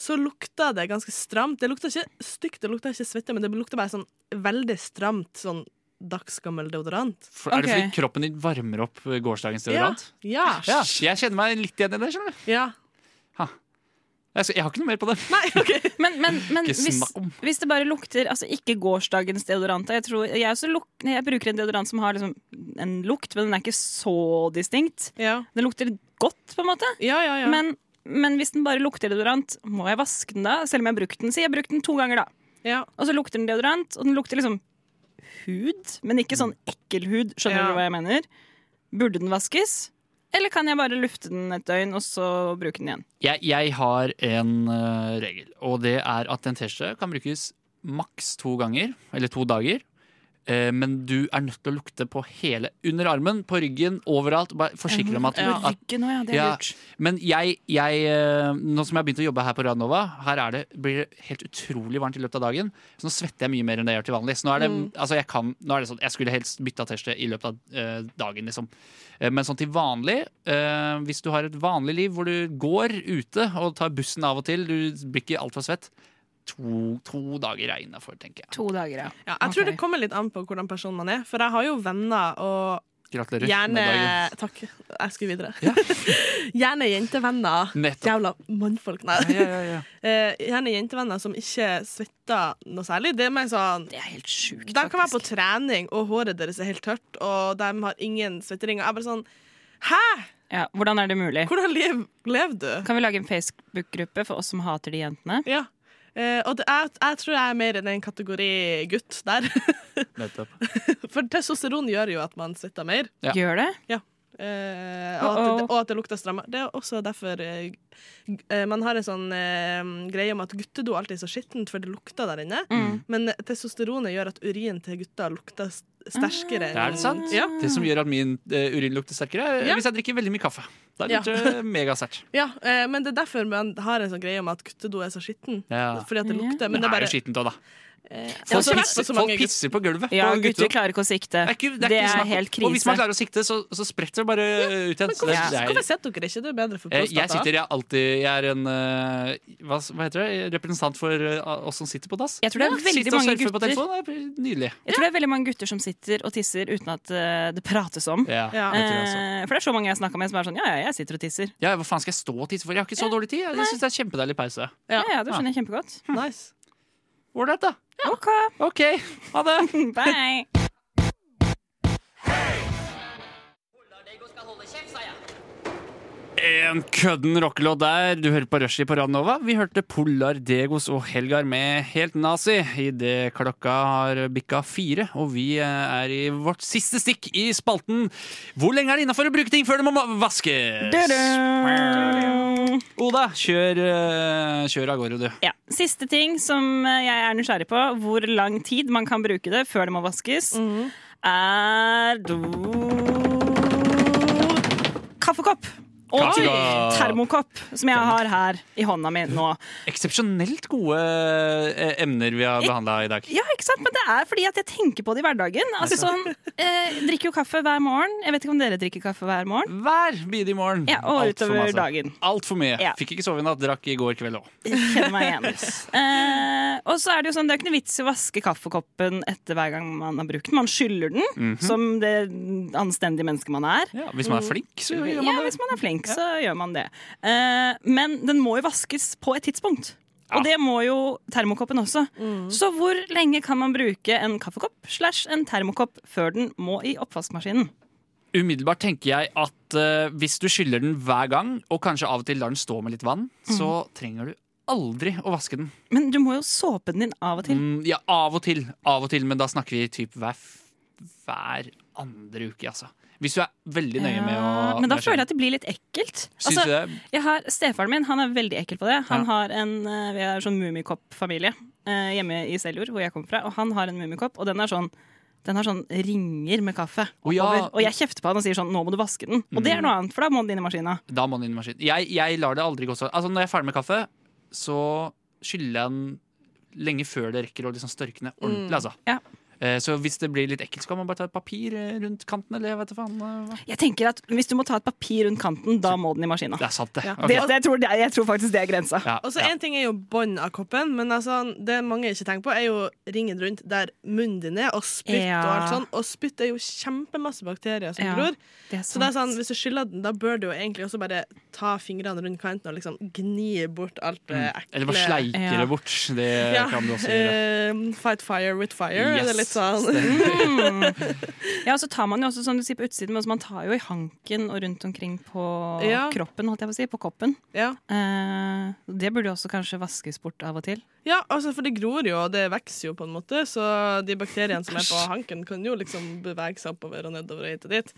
så lukter det ganske stramt. Det lukter ikke stygt, det lukter ikke svette, men det lukter bare sånn veldig stramt sånn dagsgammel deodorant. For, er det okay. fordi kroppen din varmer opp gårsdagens deodorant? Ja. Ja, jeg kjenner meg litt igjen i det. skjønner du ja. Jeg, skal- jeg har ikke noe mer på det. Nei, okay. Men, men, men hvis, hvis det bare lukter Altså ikke gårsdagens deodorant Jeg, tror, jeg, også luk, jeg bruker en deodorant som har liksom en lukt, men den er ikke så distinkt. Ja, Den lukter godt, på en måte. ja, ja. ja. Men, men hvis den bare lukter deodorant, må jeg vaske den da? Selv om jeg har brukt den. Si jeg har brukt den to ganger, da. ja. Og så lukter den deodorant, og den lukter liksom hud, men ikke sånn ekkel hud. Skjønner Ja. du hva jeg mener? Burde den vaskes? Eller kan jeg bare lufte den et døgn, og så bruke den igjen? Jeg, jeg har en uh, regel, og det er at en T-skjorte kan brukes maks to ganger, eller to dager. Eh, men du er nødt til å lukte på hele Under armen, på ryggen, overalt. Bare forsikre deg om at, Ja. Ryggen ja. Det er Ja. lurt. Men jeg, jeg eh, Nå som jeg har begynt å jobbe her på Radnova, her er det, blir det helt utrolig varmt i løpet av dagen. Så nå svetter jeg mye mer enn det jeg gjør til vanlig. Så nå er det, altså jeg kan, nå er det sånn, jeg skulle helst bytta T-skjorte i løpet av eh, dagen, liksom. Eh, men sånn til vanlig, eh, hvis du har et vanlig liv hvor du går ute og tar bussen av og til, du blir ikke altfor svett, to, to dager er innafor, tenker jeg. To dager, ja. Ja, jeg tror det kommer litt an på hvordan person man er. For jeg har jo venner og Gratulerer gjerne med dagen. Takk. Jeg skal videre. Ja. gjerne jentevenner. Nettopp. Jævla mannfolk. Nei. Ja, ja, ja. Eh, gjerne jentevenner som ikke svetter noe særlig. Det er mer sånn Det er helt sjukt, De kan være på trening, og håret deres er helt tørt, og de har ingen svetteringer. Jeg er bare sånn Hæ?! Ja, hvordan er det mulig? Hvordan lev, lever du? Kan vi lage en Facebook-gruppe for oss som hater de jentene? Ja. Eh, og det, jeg, jeg tror jeg er mer enn en kategori gutt der. Nettopp. For testosteron gjør jo at man svetter mer. Ja. Gjør det? Eh, og, at det, og at det lukter strammere. Det er også derfor uh, man har en sånn greie om at guttedo alltid er så skittent, for det lukter der inne. Mm. Men testosteronet gjør at urin til gutter lukter sterkere. Er det sant? Ja. Det som gjør at min uh, urin lukter sterkere, er Ja. hvis jeg drikker veldig mye kaffe. Da er det det megasterkt. ja uh, men det er derfor man har en sånn greie om at guttedo er så skitten. Ja. Fordi at det lukter. Men det er bare skittent òg, da. Eh, Folk, pisser, så folk pisser på gulvet. Ja, på gutter klarer ikke å sikte. Det er, ikke, det er, Det er helt Og hvis man klarer å sikte, så, så spretter det bare ut igjen. Hvorfor, Ja. er, Hvorfor setter dere ikke? Det er bedre for Eh, prostata. jeg sitter, jeg alltid Jeg er en eh, hva, hva heter det? Representant for oss som sitter på dass. Jeg tror det er veldig mange gutter er nydelig. Jeg tror det er veldig mange gutter som sitter og tisser uten at det prates om. Ja, for det er så mange jeg snakker med som er sånn Ja, ja, jeg sitter og tisser. ja, Hva faen skal jeg stå og tisse for? Jeg har ikke så dårlig tid. Jeg syns det er kjempedeilig pause. Ja, ja, det skjønner jeg kjempegodt. Nice. Ålreit, da. OK, OK, ha det. bye. En kødden rockelåt der. Du hører på Rushdie på Radnova. Vi hørte Polar Degos og Helgar med Helt Nazi idet klokka har bikka fire. Og vi eh, er i vårt siste stikk i spalten Hvor lenge er det innafor å bruke ting før det må vaskes? Oda, kjør, eh, kjør av gårde, du. Ja. Siste ting som eh, jeg er nysgjerrig på, hvor lang tid man kan bruke det før det må vaskes, er do... Kaffekopp. Og termokopp, som jeg har her i hånda mi nå. Eksepsjonelt gode eh, emner vi har behandla i dag. Ja, ikke sant? Men det er fordi at jeg tenker på det i hverdagen. Altså sånn, eh, Drikker jo kaffe hver morgen. Jeg vet ikke om dere drikker kaffe hver morgen. Hver bidige morgen. Ja, Og Alt utover dagen. Altfor mye. Ja. Fikk ikke sove i natt, drakk i går kveld òg. Kjenner meg igjen. Eh, og så er det jo sånn, det er ikke noe vits i å vaske kaffekoppen etter hver gang man har brukt den. Man skyller den, Mhm. som det anstendige mennesket man er. Ja, hvis man er flink, så gjør Ja, man det. hvis man er flink, så gjør man det. Eh, men den må jo vaskes på et tidspunkt. Og det må jo termokoppen også. Så hvor lenge kan man bruke en kaffekopp slash en termokopp før den må i oppvaskmaskinen? Umiddelbart tenker jeg at uh, hvis du skyller den hver gang, og kanskje av og til lar den stå med litt vann, så trenger du aldri å vaske den. Men du må jo såpe den din av og til. Mm, ja, av og til, av og til, men da snakker vi typ hver, hver andre uke, altså. Hvis du er veldig nøye med å Ja, men da føler jeg at det blir litt ekkelt. Altså? Jeg har Stefaren min han er veldig ekkel på det. Han har en, eh, Vi er sånn Mummikopp-familie eh, hjemme i Seljord, hvor jeg kommer fra. Og han har en Mummikopp, og den er sånn den har sånn ringer med kaffe. Oh, ja. Og jeg kjefter på han og sier sånn 'nå må du vaske den'. Og det er noe annet, for da må den inn i maskina. Da må den inn i maskinen. Jeg, jeg lar det aldri gå så Altså, når jeg er ferdig med kaffe, så skyller jeg den lenge før det rekker å liksom størkne ordentlig, altså. Ja. Eh, Så hvis det blir litt ekkelt, så kan man bare ta et papir eh, rundt kanten, eller jeg vet faen. eh, hva. Jeg tenker at Hvis du må ta et papir rundt kanten, da må den i maskina. Det er sant, det. Ja. Ok. Det, jeg, tror jeg, jeg tror faktisk det er grensa. Ja, Og så ja. En ting er jo bånd av koppen, men altså, det mange ikke tenker på, er jo ringen rundt der munnen din er, og spytt Ja. og alt sånn. Og spytt er jo kjempemasse bakterier som Ja, gror. Så det er sånn, hvis du skyller den, da bør du jo egentlig også bare ta fingrene rundt kanten og liksom gni bort alt det ekle. Eller bare sleike Ja. det bort. Det Ja, kan du også gjøre. fight fire with fire. Yes, Det er litt stemmer. Ja, og så tar man jo også, som du sier, på utsiden, men også man tar jo i hanken og rundt omkring på Ja. kroppen, holdt jeg på å si, på koppen. Ja. Eh, det burde jo også kanskje vaskes bort av og til. ja, altså for det gror jo, og det vokser jo på en måte, så de bakteriene som er på hanken, kan jo liksom bevege seg oppover og nedover og hit og dit.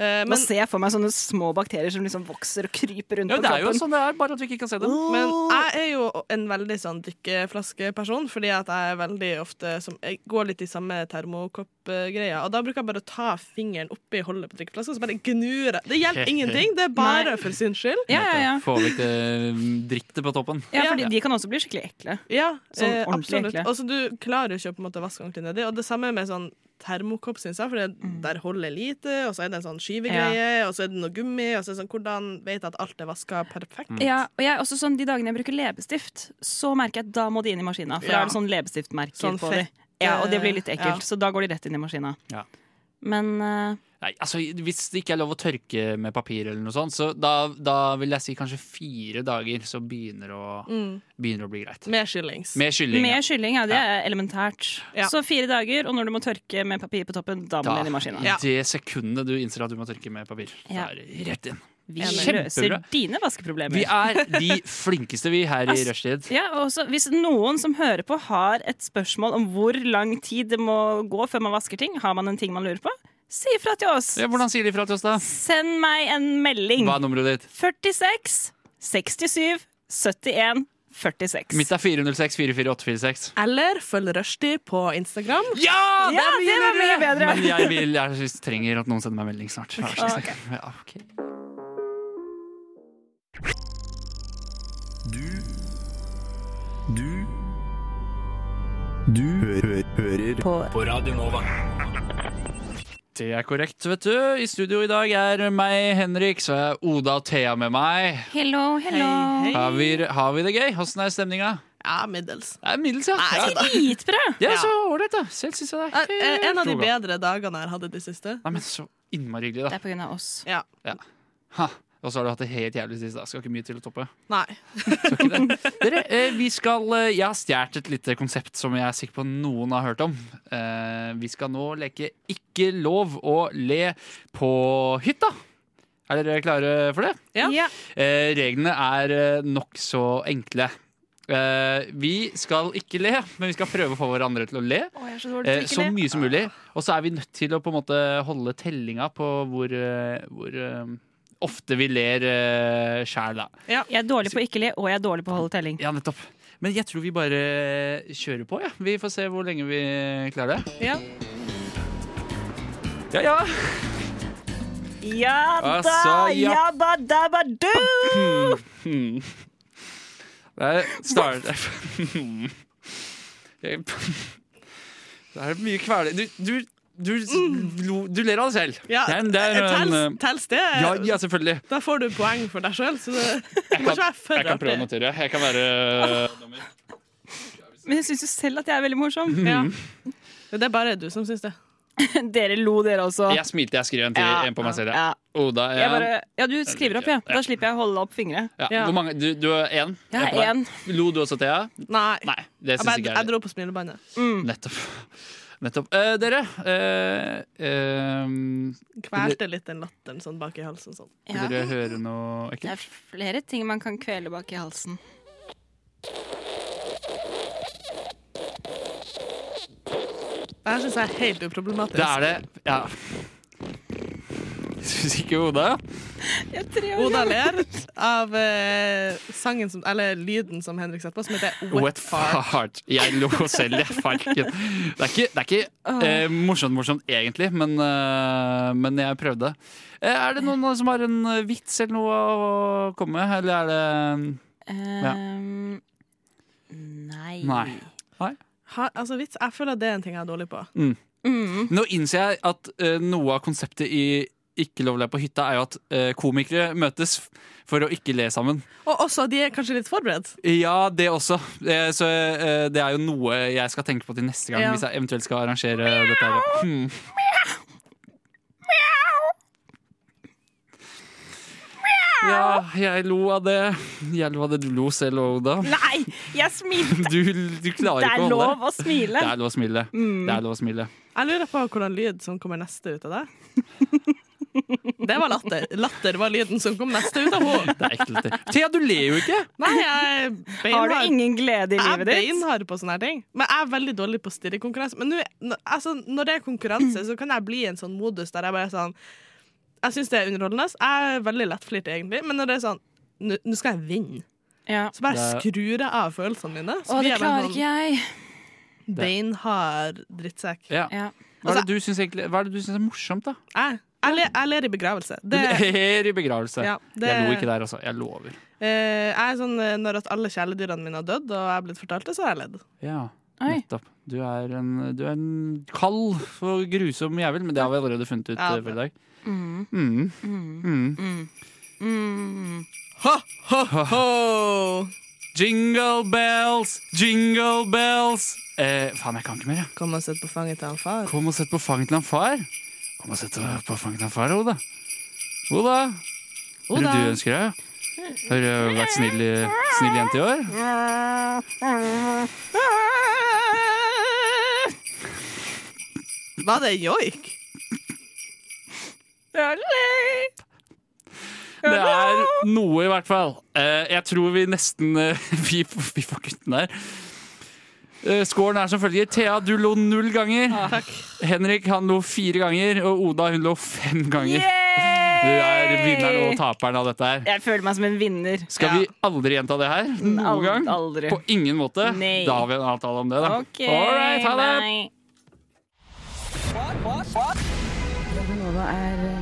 Eh, Nå ser jeg for meg sånne små bakterier som liksom vokser og kryper rundt Ja, på det er jo sånn det er, bare at vi ikke kan se dem Men jeg er jo en veldig sånn drikkeflaskeperson, fordi at jeg er veldig ofte som, Jeg går litt i samme termokoppgreia, og da bruker jeg bare å ta fingeren oppi holdet på drikkeflaska, så bare gnur jeg. Det hjelper ingenting, det er bare Nei. for sin skyld. Ja, ja, ja. Få litt det mm, på toppen. ja, for de kan også bli skikkelig ekle. Ja, Sånn eh, absolutt. Og så du klarer jo ikke å på en måte vaske ordentlig nedi. Og det samme med sånn termokopp, syns jeg, for det- der holder lite, og så er det en sånn skyvegreie, og så er det noe gummi, og så er det sånn Hvordan vet jeg at alt er vaska perfekt? Ja, og jeg, også sånn, De dagene jeg bruker leppestift, så merker jeg at da må de inn i maskina. For da er det sånn leppestiftmerker Sånn på dem. Ja, og det blir litt ja. ekkelt, så da går de rett inn i maskina. Ja. Men eh, Nei, altså Hvis det ikke er lov å tørke med papir, eller noe sånt, så da, da vil jeg si kanskje fire dager, så begynner å, begynner å bli greit. Med kyllings. Med kylling. ja. kylling, ja, det er elementært. Ja. Så fire dager, og når du må tørke med papir på toppen, da må Da, den inn i maskinen. Ja. Det sekundet du innser at du må tørke med papir, Ja. så er det rett inn. Vi løser dine vaskeproblemer. Vi er de flinkeste, vi, her i Ass- rushtid. Ja, og Hvis noen som hører på har et spørsmål om hvor lang tid det må gå før man vasker ting, har man en ting man lurer på, si ifra til oss. Ja, hvordan sier de fra til oss, da? Send meg en melding. Hva er nummeret ditt? 46 67 71 46. Mitt er 406 44846. Eller følg Rushdie på Instagram. Ja! Ja, det var mye bedre. Men jeg, vil, jeg trenger at noen sender meg melding snart. Okay. Ja, okay. Du Du hø hører på. Radio Nova. Det er korrekt, vet du. I studio i dag er meg, Henrik, så er Oda og Thea med meg. Hello, hello. Hei, hei. Har vi, har vi det gøy? Åssen er stemninga? Ja, middels. Det er middels, ja. Dritbra! Ja. så ålreit, da. Selv syns jeg det Eh, er eh, En av de bedre dagene jeg har hatt i det siste. Nei, men så innmari hyggelig, Det er på grunn av oss. Ja. Ha. Og så har du hatt det helt jævlig sist. da Skal ikke mye til å toppe. Nei. Det. Dere, eh, vi skal eh, Jeg har stjålet et lite konsept som jeg er sikker på noen har hørt om. Eh, vi skal nå leke Ikke lov å le på hytta. Er dere klare for det? Ja. ja. reglene er nokså enkle. Eh, vi skal ikke le, men vi skal prøve å få hverandre til å le. Å, er så så mye som mulig. Og så er vi nødt til å på en måte holde tellinga på hvor, hvor ofte vi ler uh, sjæl, da. Jeg er dårlig på ikke le, og jeg er dårlig på å holde telling. Ja, nettopp. Men jeg tror vi bare kjører på, ja. Vi får se hvor lenge vi klarer det. Ja. Ja, ja. Ja da! Altså, ja. Jabba dabba do! Hmm. Det start... Det er mye kveling. Du, du, du, du ler av deg selv. Ja, det er, det er tels, eh, tels det? ja, ja, selvfølgelig. Da får du poeng for deg sjøl, så Jeg jeg kan prøve å notere. Jeg kan være eh, dommer. Men jeg syns jo selv at jeg er veldig morsom. Ja. Det er bare du som syns det. Dere lo, dere også. Jeg smilte, jeg skrev en til Ja, en på meg selv. ja. Oda, Jeg bare, ja, du skriver opp, ja. Da slipper jeg å holde opp fingre. ja. Ja. Hvor mange? Du, du er én? Jeg En er én. Lo du også, Thea? Nei. Nei, det Jeg, jeg jeg. dro på smilebåndet. Nettopp. Nettopp. Eh, dere eh, eh, Kvelte litt den latteren sånn bak i halsen. Sånn. Vil dere høre noe Det er flere ting man kan kvele bak i halsen. Det her syns jeg er helt uproblematisk. Det er det. Ja. Syns ikke Oda? Oda ler av eh, sangen som, eller lyden som Henrik setter på, som heter Wet, Wet Fart. fart. Jeg lo selv, jeg farken. Det er ikke, det er ikke eh, morsomt, morsomt egentlig, men, eh, men jeg prøvde. Eh, er det noen som har en eh, vits eller noe å komme med, eller er det Ehm, nei. Nei. Ha, altså, vits, jeg føler at det er en ting jeg er dårlig på. Mm. Nå innser jeg at uh, noe av konseptet i Ikke lov å le på hytta er jo at eh, komikere møtes for å ikke le sammen. Og også, de er kanskje litt forberedt. Ja, det også. Eh, Så eh, det er jo noe jeg skal tenke på til neste gang Ja. hvis jeg eventuelt skal arrangere dette. her. Hmm. Ja, jeg lo av det. Jeg lo av det. Du lo selv Oda. Nei, jeg smilte! Du, du klarer Det ikke er å holde lov å smile. Det er lov å smile. Det er lov å smile. Jeg lurer på hvordan lyd som kommer neste ut av det. Det var latter. Latter var lyden som kom neste ut av henne. Det er ekkelt. det. Thea, du ler jo ikke! Nei, jeg Har du ingen glede i livet ditt? Jeg er beinhard på sånne her ting. Men jeg er veldig dårlig på stirrekonkurranse. Men nå, altså, når det er konkurranse, så kan jeg bli i en sånn modus der jeg bare er sånn Jeg syns det er underholdende. Jeg er veldig lettflirt, egentlig. Men når det er sånn Nå skal jeg vinne. Ja. Så bare skrur jeg av følelsene mine. Så Å, det klarer sånn ikke jeg. beinhard drittsekk. Ja. Ja. Hva er det du syns hva er det du syns er morsomt, da? Jeg, jeg, jeg ler i begravelse. Du ler i begravelse. ja, det, Jeg lo ikke der, altså. Jeg lover. Eh, jeg er sånn eh, Når at alle kjæledyrene mine har dødd, og jeg er blitt fortalt det, så har jeg ledd. Ja, Oi. nettopp. Du er en, du er en kald og grusom jævel, men det har vi allerede funnet ut Ja. det for i dag. Mm. Mm. Mm. Mm. Mm. ha, ha! Jingle bells, jingle bells eh, Faen, jeg kan ikke mer, jeg. Kom og sett på fanget til han far. Kom og sett på fanget til han far. Kom og sett på fanget av far, Oda. Oda, hva er det du ønsker deg? Har du vært snill, snill jente i år? Var det joik? Det er noe, i hvert fall. Eh, jeg tror vi nesten eh, vi, får- vi får kutten der. Eh, Scoren er som følger. Thea, du lo null ganger. Takk. Henrik han lo fire ganger. Og Oda hun lo fem ganger. Du er vinneren og taperen av dette her. Jeg føler meg som en vinner. Skal vi aldri gjenta det her? Noen aldri, gang? Aldri. På ingen måte. Nei. Da har vi en avtale om det, da. OK, All right, ha det! Radionova er. Alle,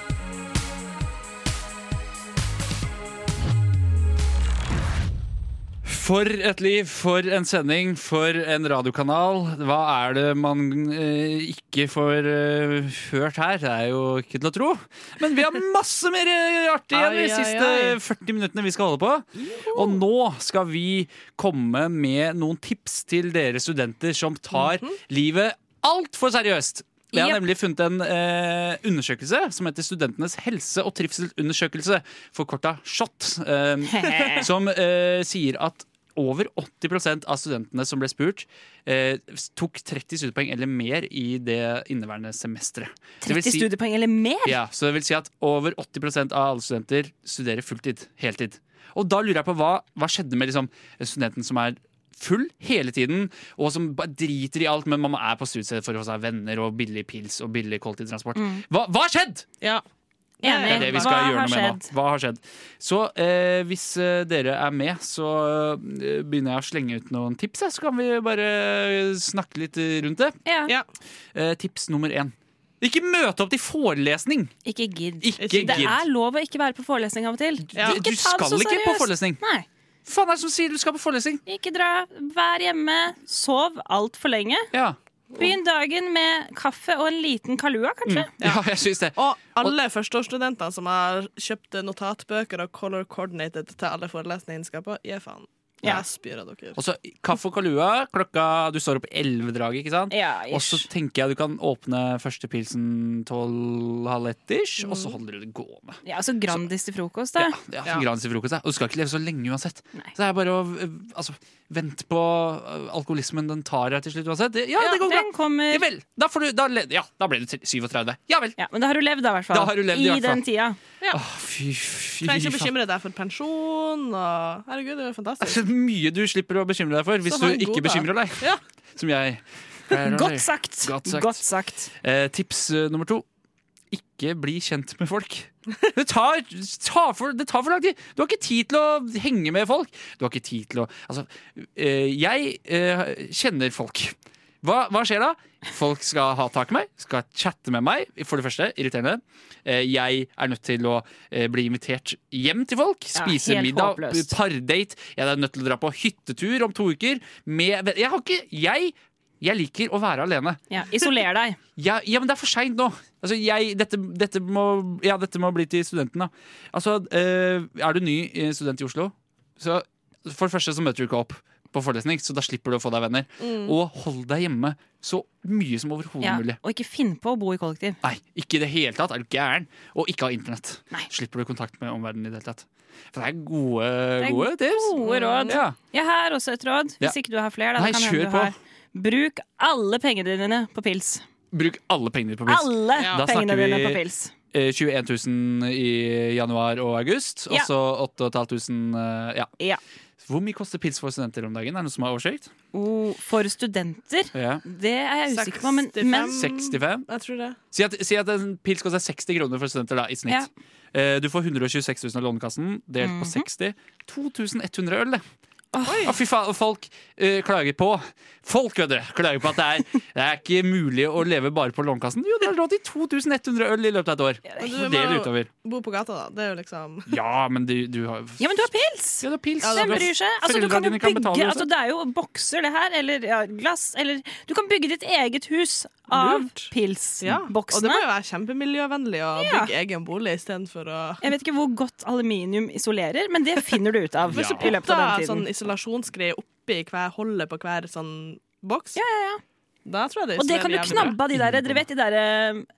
For et liv, for en sending, for en radiokanal. Hva er det man eh, ikke får eh, hørt her? Det er jo ikke til å tro. Men vi har masse mer eh, artig igjen de Ai, ai, siste ai. 40 minuttene vi skal holde på. Og nå skal vi komme med noen tips til dere studenter som tar livet altfor seriøst. Jeg har nemlig funnet en eh, undersøkelse som heter Studentenes helse- og trivselsundersøkelse, forkorta SHoT, eh, som eh, sier at over 80% av studentene som ble spurt, eh, tok 30 studiepoeng eller mer i det inneværende semesteret. 30 si- studiepoeng eller mer? Ja, så det vil si at over 80% av alle studenter studerer fulltid. Heltid. Og da lurer jeg på hva, hva skjedde med liksom, studenten som er full hele tiden, og som bare driter i alt, men man er på studiestedet for å få seg venner og billig pils og billig kollektivtransport. Hva, hva har skjedd?! Ja. Det er det vi Hva gjøre noe med nå. Hva har skjedd? Så eh, hvis eh, dere er med, så eh, begynner jeg å slenge ut noen tips. Så kan vi bare snakke litt rundt det. Ja. Ja. Eh, tips nummer én. Ikke møte opp til forelesning! Ikke gidd. Ikke Det er lov å ikke være på forelesning av og til. Ja. Du, du skal ikke på forelesning. Nei. Faen er det som sier du skal på forelesning? Ikke dra. Vær hjemme. Sov altfor lenge. Ja, Begynn dagen med kaffe og en liten Kalua, kanskje. ja jeg synes det. Og alle førsteårsstudenter som har kjøpt notatbøker og color coordinated til alle forelesningene de skal på, gi faen. Ja. Jeg spyr av dere. Og så kaffe og kalua. Klokka, du står opp ellevedraget, ikke sant? Ja, Og så tenker jeg du kan åpne første pilsen tolv-halv ett-ish, og så holder du det gående. Ja, så Grandis til frokost, da. Ja, Ja. Grandis til frokost, ja. Og du skal ikke leve så lenge uansett. Nei. Så det er bare å øh, altså, vente på øh, alkoholismen. Den tar deg til slutt uansett. Ja, Ja, det går bra. kommer. Ja vel. Da, får du, da, ja, da ble du 37. Ja vel. Ja, men da har du levd, da, i hvert fall. Da har du levd, i I hvert fall. den tida. Åh, fy, fy, Trenger ikke bekymre deg for pensjon og Herregud, det er jo Det er fantastisk. mye du slipper å bekymre deg for hvis du ikke god bekymrer deg. Ja. Som jeg. Godt sagt. Godt sagt. Godt sagt. Eh, tips eh, nummer to. Ikke bli kjent med folk. Det tar, tar for, det tar for lang tid. Du har ikke tid til å henge med folk. Du har ikke tid til å Altså, eh, jeg eh, kjenner folk. Hva, hva skjer da? Folk skal ha tak i meg, skal chatte med meg. For det første, irriterende. Eh, jeg er nødt til å eh, bli invitert hjem til folk. Spise ja, middag, håpløst. pardate. Jeg er nødt til å dra på hyttetur om to uker. Med, jeg har ikke Jeg jeg liker å være alene. Ja, Isoler deg. Ja, ja, men det er for seint nå. Altså, jeg, dette, dette, må, ja, dette må bli til studenten, da. Altså, øh, er du ny eh, student i Oslo, så for det første så møter du ikke opp på forelesning, så da slipper du å få deg venner. Og hold deg hjemme så mye som overhodet Ja, mulig. og ikke finn på å bo i kollektiv. Nei, ikke i det hele tatt. Er du gæren? Og ikke ha internett. Nei. Slipper du kontakt med omverdenen i det hele tatt. For det er gode, Det er gode tips. Gode råd. Ja. Jeg har også et råd, hvis Ja. ikke du har flere. Da, Nei, kan kjør du på. Bruk alle pengene dine på pils. Bruk alle pengene dine på pils. Alle Da pengene dine på pils. Eh, 21 000 i januar og august, og Ja. så 8500 eh, ja. Ja. Hvor mye koster pils for studenter om dagen? Er det noe som har oversikt? Oh, for studenter, Ja. det er jeg usikker på, men, men 65? Jeg tror det. Si at, si at en pils koster 60 kroner for studenter da, i snitt. Ja. Eh, Du får 126 000 av Lånekassen, delt på Mhm. 60. 2100 øl, det. Å, fy faen, folk uh, klager på Folk, vet dere, klager på at det er, det er ikke mulig å leve bare på Lånekassen. Jo, det er råd til 2100 øl i løpet av et år. Ja, må utover. bo på gata, da. Det er jo liksom Ja, men du, du har Ja, men du har pils! Ja, du har pils. Hvem bryr seg? Altså, du kan jo bygge kan altså, det er jo bokser, det her, eller ja, glass, eller Du kan bygge ditt eget hus av pilsboksene. Ja. Og det må jo være kjempemiljøvennlig å Ja. bygge egen bolig istedenfor å Jeg vet ikke hvor godt aluminium isolerer, men det finner du ut av ja. i løpet av den tiden. sånn isolasjonsgreie oppi hver holde på hver sånn boks, Ja, ja, ja. da tror jeg det Og det kan du knabbe av de der, dere vet de der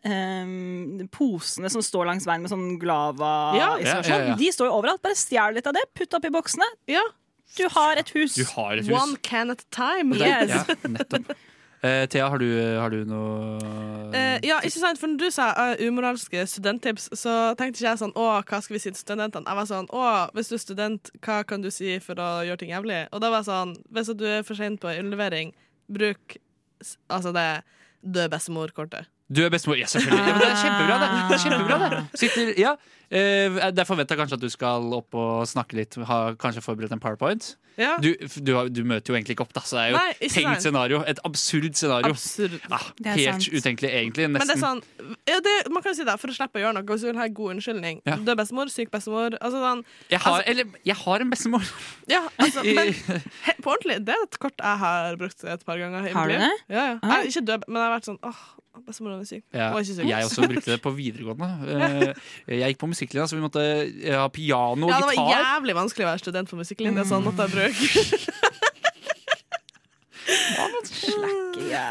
um, posene som står langs veien med sånn glava-isolasjon. Ja, ja, ja, ja. De står jo overalt. Bare stjel litt av det, putt oppi boksene. Ja. Du har et hus. Du har et hus. One can at a time. Yes. Ja, nettopp. Eh, Thea, har du, har du noe uh, ja, ikke sant, for når du sa uh, umoralske studenttips, så tenkte ikke jeg sånn Å, hva skal vi si til studentene? Jeg var sånn Å, hvis du er student, hva kan du si for å gjøre ting jævlig? Og da var jeg sånn Hvis du er for sent på en innlevering, bruk altså det død bestemor-kortet. Du er bestemor. Ja, selvfølgelig. Ja, men det er kjempebra, det. det, er kjempebra, det. Sitter, ja. eh, det er forventa kanskje at du skal opp og snakke litt, ha kanskje forberedt en powerpoint. Ja, Du, du, har, du møter jo egentlig ikke opp, da, så det er jo Nei, et tenkt scenario. Et absurd scenario. absurd. Ah, Det er helt sant. utenkelig, egentlig. Men det er sånn ja, det, Man kan jo si det, for å slippe å gjøre noe, hvis du vil ha en god unnskyldning. Ja. Død bestemor, syk bestemor. Altså sånn Jeg har, altså- eller, jeg har en bestemor. Ja, altså, men he, på ordentlig, det er et kort jeg har brukt et par ganger. i Har du liv. det? Ja, ja. Ah. Jeg, ikke død, men jeg har vært sånn åh, bestemoren er syk. Ja, er ikke syk. jeg også brukte det på videregående. Eh, Jeg gikk på musikklinja, så vi måtte ha piano og Ja, det var gitar. jævlig vanskelig å være student på musikklinje. Sånn måtte jeg brøk.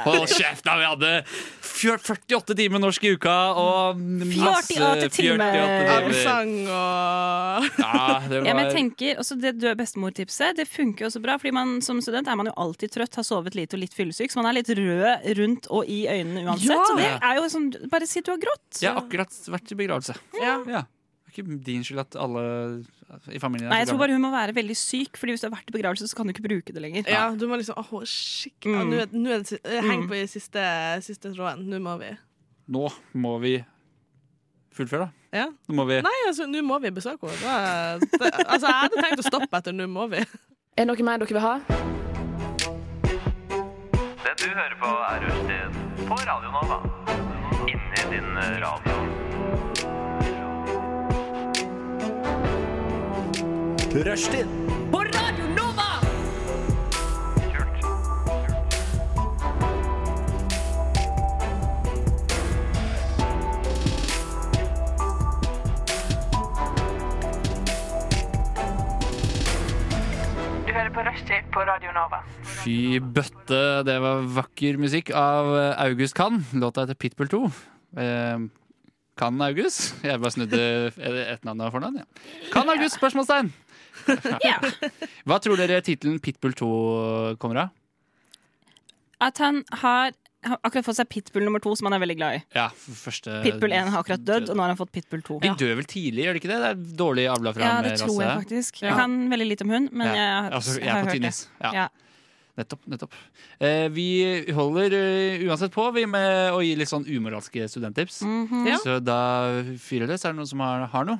Hold kjeft, da! Vi hadde 48 timer norsk i uka og masse 48 timer. sang og Ja, det Ja, men jeg tenker også Det døde bestemor-tipset Det funker jo også bra, fordi man som student er man jo alltid trøtt, har sovet lite og litt fyllesyk, så man er litt rød rundt og i øynene uansett. Ja. Så det er jo sånn Bare si du har grått. Jeg har akkurat vært i begravelse. ja. Ja. Ikke din skyld at alle i familien er Nei, jeg tror bare hun må være veldig syk, Fordi hvis du har vært i begravelse, så kan du ikke bruke det lenger. Ja, du må liksom Åh, skikk. Ja, Mm. nå er, nå er det, eh, heng Mm. på i siste, siste tråden. Nå må vi Nå må vi fullføre, da. Ja. Nå må vi Nei, altså, nå må vi besøke henne. Altså, jeg hadde tenkt å stoppe etter 'nå må vi'. Er det noe mer dere vil ha? Det du hører på er Rushtid på Radio Nova. Inni din radio. Rushtid På Radio Nova! Du hører på Rushtid på Radio Nova. Fy bøtte, det var vakker musikk av eh, August Kann. Låta heter Pitbull 2. Eh, kan August? Jeg bare snudde et navn og fornavn. Ja. Kan August? Spørsmålstegn. Ja. Hva tror dere tittelen Pitbull 2 kommer av? At han har, har akkurat fått seg Pitbull nummer to, som han er veldig glad i. Ja, første Pitbull 1 har akkurat dødd, og nå har han fått Pitbull 2. De dør vel tidlig, gjør de ikke det? Det er dårlig avla fra Ja, det tror jeg faktisk. Ja. Jeg kan veldig lite om hund, men Ja. jeg, har- Altså, jeg jeg har hørt det. Ja. Nettopp. nettopp. Eh, vi holder uh, uansett på vi med å gi litt sånn umoralske studenttips. Mhm. Ja. Så da fyrer det løs. Er det noen som har, har noe?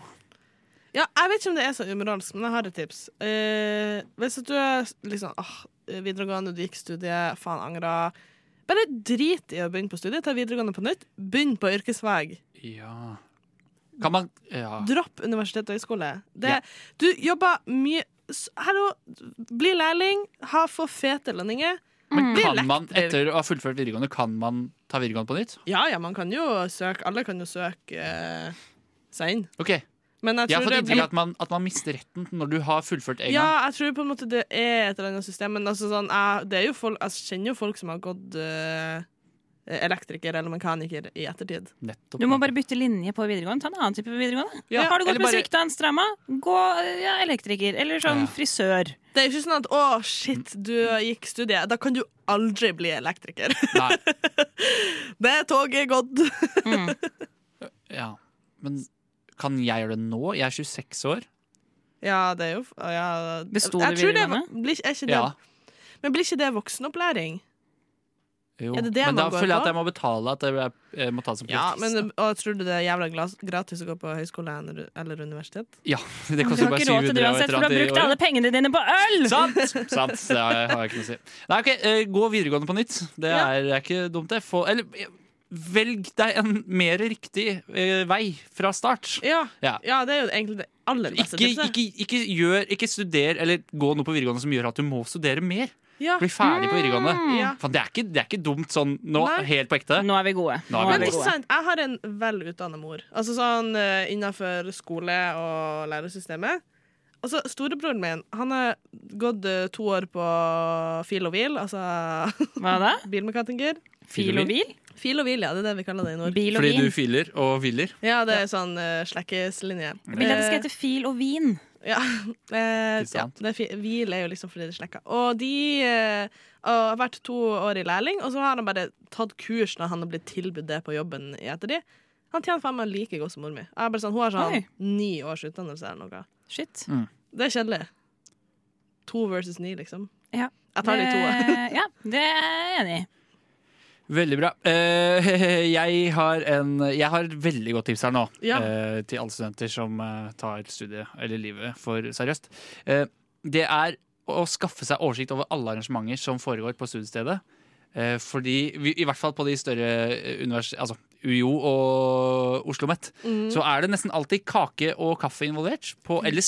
Ja, jeg vet ikke om det er så umoralsk, men jeg har et tips. Eh, hvis du er liksom åh, videregående, du gikk studiet, faen angra Bare drit i å begynne på studiet, ta videregående på nytt. Begynn på yrkesfag. Ja Kan man Ja. Dropp universitet og høyskole. Det, Ja. Du jobber mye Hallo, bli lærling, ha for fete lønninger. Men kan man, etter å ha fullført videregående, kan man ta videregående på nytt? Ja, ja, man kan jo søke Alle kan jo søke eh, seg inn. Ok, Men jeg Jeg har tror fått det inntrykk blir av at man, at man mister retten når du har fullført en gang. Ja, jeg tror på en måte det er et eller annet system, men altså sånn, jeg, det er jo folk, jeg kjenner jo folk som har gått uh, elektriker eller mekaniker i ettertid. Nettopp. Du må bare bytte linje på videregående. Ta en annen type videregående. Ja, har du gått eller med bare- stramma, gå ja, elektriker. Eller sånn Ja. frisør. Det er ikke sånn at 'å, shit, du gikk studiet'. Da kan du aldri bli elektriker. Nei. det toget er gått. Mm. Ja. Men kan jeg gjøre det nå? Jeg er 26 år. Ja, det er jo ja, Besto det videregående? Blir, er ikke det, Ja. Men blir ikke det voksenopplæring? Jo. Er det det men man da går føler jeg at jeg må betale at jeg, jeg må ta det som. Ja, men og tror du det er jævla gratis å gå på høyskole eller, eller universitet? Ja, det Du koster har bare ikke råd til 700 det uansett, for du har brukt alle pengene dine på øl! Sant! Sant, Det har jeg, har jeg ikke noe å si. Nei, ok, eh, Gå videregående på nytt. Det Ja. er, er ikke dumt, det. Få, eller velg deg en mer riktig eh, vei fra start. Ja, Ja. ja, det er jo egentlig det aller beste Ikke, tipset. ikke, ikke, gjør, ikke studer eller gå noe på videregående som gjør at du må studere mer. Ja. Bli ferdig på videregående. Ja. Faen, det, er ikke, det er ikke dumt sånn nå, Nei. helt på ekte. Nå er vi gode. Nå er vi Men gode. ikke sant, jeg har en vel utdanna mor. Altså sånn uh, innenfor skole- og lærersystemet. Altså, Storebroren min han har gått eh, to år på fil og hvil, altså Hva da? bilmekaniker. Fil og hvil? Fil og hvil, ja. Det er det vi kaller det i nord. Bil og Fordi du filer og hviler. Ja, det er sånn uh, slekkeslinje. Vil at det skal hete fil og vin. Ja, eh, ja det er fi hvil er jo liksom fordi det er slekka. Og de eh, har vært to år i lærling, og så har han bare tatt kurs når han har blitt tilbudt det på jobben i ettertid. Han tjener faen meg like godt som mor mi. Jeg bare sånn, hun har sånn Oi. ni års utdannelse eller noe. Shit. Det er kjedelig. To versus ni, liksom. Ja. Jeg tar de to. Ja, det er jeg enig i. Veldig bra. Uh, jeg, har en, jeg har et veldig godt tips her nå Ja. Uh, til alle studenter som uh, tar studiet eller livet for seriøst. Det er å skaffe seg oversikt over alle arrangementer som foregår på studiestedet. Fordi, vi, i hvert fall på de større univers... Altså UiO og Oslo OsloMet, Mm. så er det nesten alltid kake og kaffe involvert. På, eller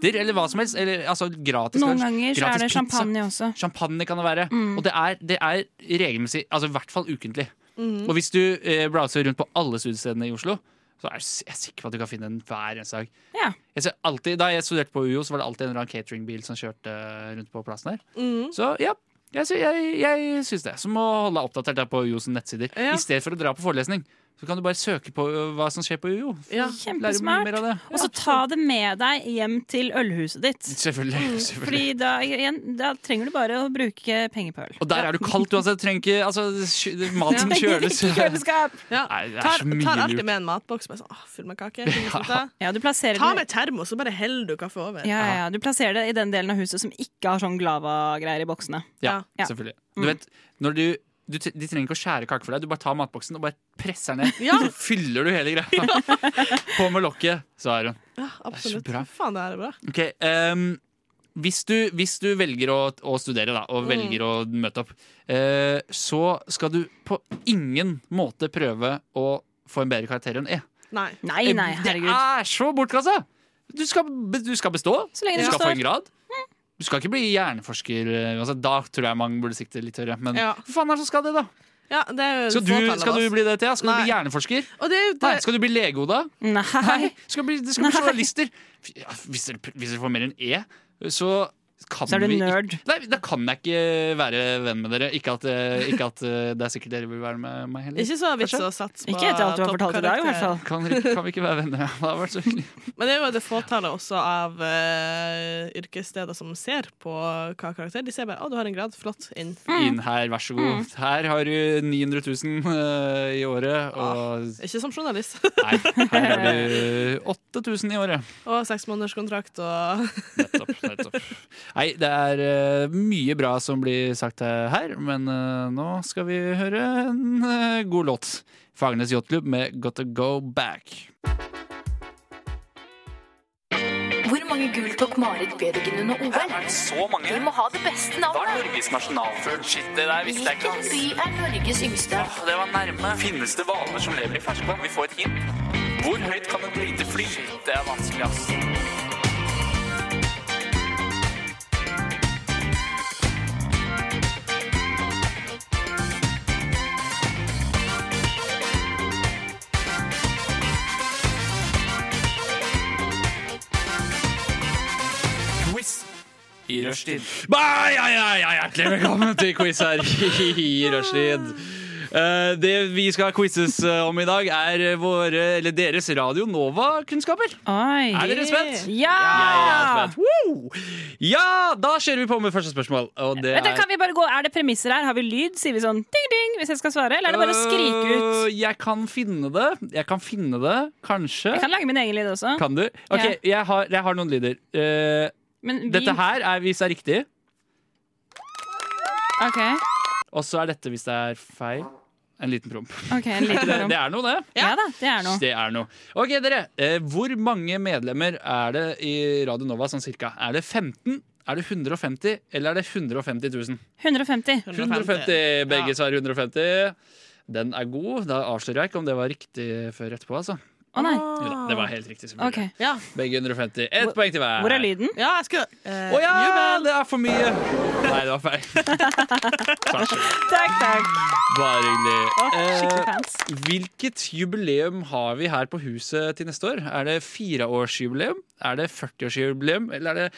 snitter, eller hva som helst. Eller, altså gratis Noen ganger så gratis er det pizza. champagne også. Champagne kan det være. Mm. Og det er, det er regelmessig, altså i hvert fall ukentlig. Mm. Og hvis du eh, browser rundt på alle studiestedene i Oslo, så er jeg er sikker på at du kan finne en hver eneste dag. Ja. Jeg ser alltid, da jeg studerte på UiO, så var det alltid en eller annen cateringbil som kjørte rundt på plassen her. Mm. Så ja, jeg, jeg, jeg syns det. Så må holde deg oppdatert der på UiOs nettsider. Ja. I stedet for å dra på forelesning, Så kan du bare søke på hva som skjer på UiO. Ja. Kjempesmart. mer av det. Og så ta det med deg hjem til ølhuset ditt. Selvfølgelig. Mm, selvfølgelig. Fordi da, igjen, da trenger du bare å bruke penger på øl. Og der er det kaldt uansett. Du trenger ikke altså, Maten kjøles. Kjøleskap! Ja. Nei, det er Tar, så mye tar alltid med en matboks med sånn, fyll med kake. Ja. Ja, Ta med termos, så bare heller du kaffe over. ja, ja, du plasserer det i den delen av huset som ikke har sånn glava-greier i boksene. Ja, Ja. selvfølgelig. Mm. Du vet, når du, du, de trenger ikke å skjære kake for deg. Du bare tar matboksen og bare presser ned. Ja. Så fyller du hele greia. På med lokket, så er hun. Ja, absolutt. bra. Faen, det er bra. Ok, um, hvis, du, hvis du velger å, å studere da, og Mm. velger å møte opp, uh, så skal du på ingen måte prøve å få en bedre karakter enn E. Nei. Nei, nei, herregud. Det er så bortkasta! Du skal, du skal bestå. Så lenge Du det skal få en grad. Du skal ikke bli hjerneforsker. eh, Altså, da tror jeg mange burde sikte litt høyere. Men Ja. hva faen er det som skal det, da? Ja, det Skal du, skal du bli det, Thea? Skal du bli hjerneforsker? Og det er Nei, skal du bli lege, Oda? Nei. Skal bli, skal bli Nei. journalister. Ja, hvis, dere, hvis dere får mer enn E, så kan Så er du vi nerd. Nei, da kan jeg ikke være venn med dere. Ikke at, eh, ikke at eh, det er sikkert dere vil være med meg heller. ikke så vits å satse på Ikke etter alt du har fortalt i dag, i hvert fall. Kan, vi- kan vi ikke være venner? Det har vært så hyggelig. Men det er jo det fåtallet også av uh, yrkessteder som ser på hva karakter. De ser bare 'Å, du har en grad. Flott. Inn'. Inn her, vær så god. Her har du 900 000 uh, i året. Og Ikke som journalist. nei, her har du 8000 i året. og seksmånederskontrakt og Nettopp. nettopp. Nei, det er eh, mye bra som blir sagt her, men eh, nå skal vi høre en eh, god låt. Fagernes Yachtklubb med Gotta Go Back. Hvor mange gull tok Marit Bjørgen under OL? Så mange. Vi må ha det beste Hva er. Norges nasjonalfugl? Shit, det der visste jeg ikke. Hvilken by er Norges yngste? Åh, Det var nærme. Finnes det hvaler som lever i ferskvann? Vi får et hint. Hvor høyt kan et lite fly? Shit, det er vanskelig, ass. I rushtid. Bye, ja, ja, ja, hjertelig velkommen til quiz her i Rushtid. Uh, det vi skal quizzes eh, om i dag, er våre, eller deres Radio Nova-kunnskaper. Er dere spent? Ja! Ja, er spent. Ja, da kjører vi på med første spørsmål. Og det Vet du, er kan vi bare gå, Er det premisser her? Har vi lyd? Sier vi sånn ding, ding hvis jeg skal svare? Eller er det bare å skrike ut? Uh, Jeg kan finne det. Jeg kan finne det, kanskje. Jeg kan lage min egen lyd også. Kan du? Ok, Ja. jeg, har, jeg har noen lyder. Eh, Men vi, dette her er hvis det er riktig, Ok, og så er dette hvis det er feil. En liten promp. Okay, en liten Det, promp. det er noe, det. Ja da, det er noe. Det er noe. Ok, dere. Eh, hvor mange medlemmer er det i Radio Nova sånn cirka? Er det 15? Er det 150? Eller er det 150 000? 150. 150. Begge svarer 150. Den er god. Da avslører jeg ikke om det var riktig før etterpå. altså. Å nei. Jo da, det var helt riktig. selvfølgelig. Ok. Ja. Begge 150. Ett poeng til hver. Hvor er lyden? Ja, jeg skal eh, Å ja, jubel! det er for mye! Nei, det var feil. Vær. Takk, takk. Bare hyggelig. Oh, Eh, hvilket jubileum har vi her på huset til neste år? Er det fireårsjubileum? Er det 40-årsjubileum? Eller er det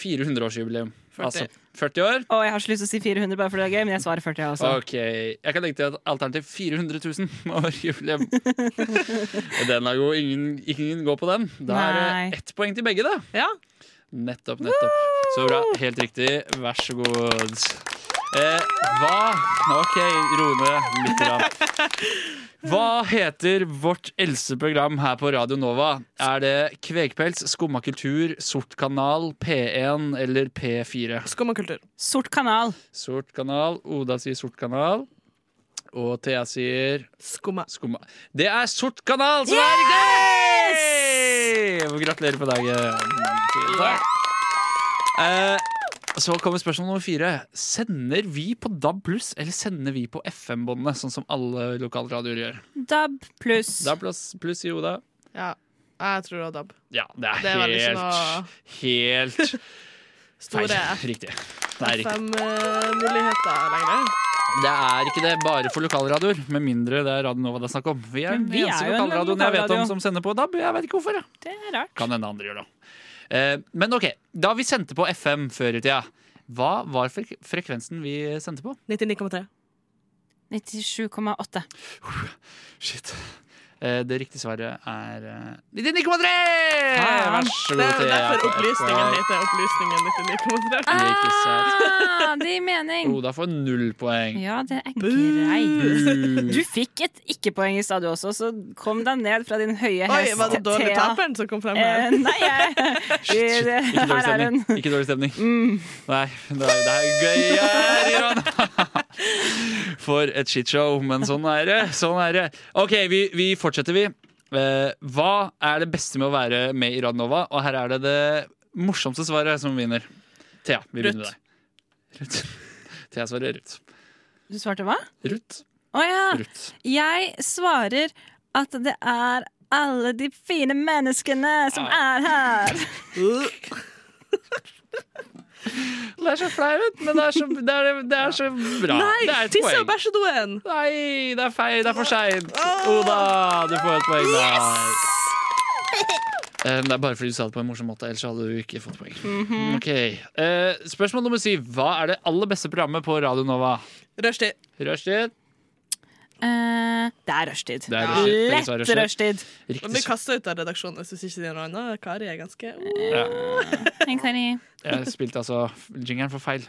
400-årsjubileum? 40. Altså 40 år? Og jeg har så lyst til å si 400 bare fordi det er gøy, men jeg svarer 40 jeg også. Ok, Jeg kan legge til et alternativ 400 000 år jubileum. den er god. Ingen, ingen går på den. Da er det ett poeng til begge, da. Ja. Nettopp, nettopp. Så bra. Helt riktig. Vær så god. Eh, hva OK, ro ned litt. Grann. Hva heter vårt eldste program her på Radio Nova? Er det Kvegpels, Skumma kultur, Sort kanal, P1 eller P4? Skummakultur. Sort kanal. Sort kanal. Oda sier sort kanal. Og Thea sier Skumma. skumma. Det er Sort kanal som er riktig! Gratulerer på dagen. Takk. Eh, så kommer spørsmål nummer fire. Sender vi på DAB pluss, eller sender vi på FM-båndene, sånn som alle lokalradioer gjør? DAB pluss. DAB pluss, i Oda. Ja. Jeg tror det var DAB. Ja, det er, Det er helt noe Helt store Det er. FM-muligheter lenger. Det er ikke det bare for lokalradioer, med mindre det er Radio Nova det er snakk om. Vi er den eneste jo en lokalradioen jeg vet om som sender på DAB. Jeg vet ikke hvorfor. Det er rart. Kan hende andre gjør det. Eh, men OK, da vi sendte på FM før i tida, hva var frek frekvensen vi sendte på? 99,3. 97,8. Shit. Eh, Det riktige svaret er eh, 99,3! Vær så Det er derfor opplysningen heter opplysningen 99,3. Ikke sant. Ah, det gir mening. Oda får null poeng. Ja, det er greit. Du fikk et ikke-poeng i stadion også, så kom deg ned fra din høye hest. Oi, var det dårlig taperen som kom frem Eh, her? nei, jeg Ikke dårlig stemning. Ikke dårlig stemning. Mm. Nei, det er, det er gøy her, Iran. For et shitshow, men sånn er det. Sånn er det. OK, vi, vi fortsetter, vi. Eh, hva er det beste med å være med i Radnova? Og her er det det morsomste svaret som vinner. Thea, vi begynner med deg. Ruth. Thea svarer Ruth. Du svarte hva? Ruth. Å ja. Ruth. Jeg svarer at det er alle de fine menneskene som er her. Det er så flaut, men det er så, det er, det er så bra. Nei, tisse og bæsjedoen! Nei, det er feil. Det er for seint. Oda, du får et poeng der. Eh, Det er bare fordi du sa det på en morsom måte, ellers hadde du ikke fått poeng. Mhm. Ok, eh, Spørsmål nummer syv. Hva er det aller beste programmet på Radio Nova? Rushtid. Rushtid. Eh, det er rushtid. Det er rushtid. Begge Lett rushtid. Man Riktig blir kasta ut av redaksjonen hvis du ikke sier noe annet. Kari er ganske uh. Kari. Jeg spilte altså jingeren for feil.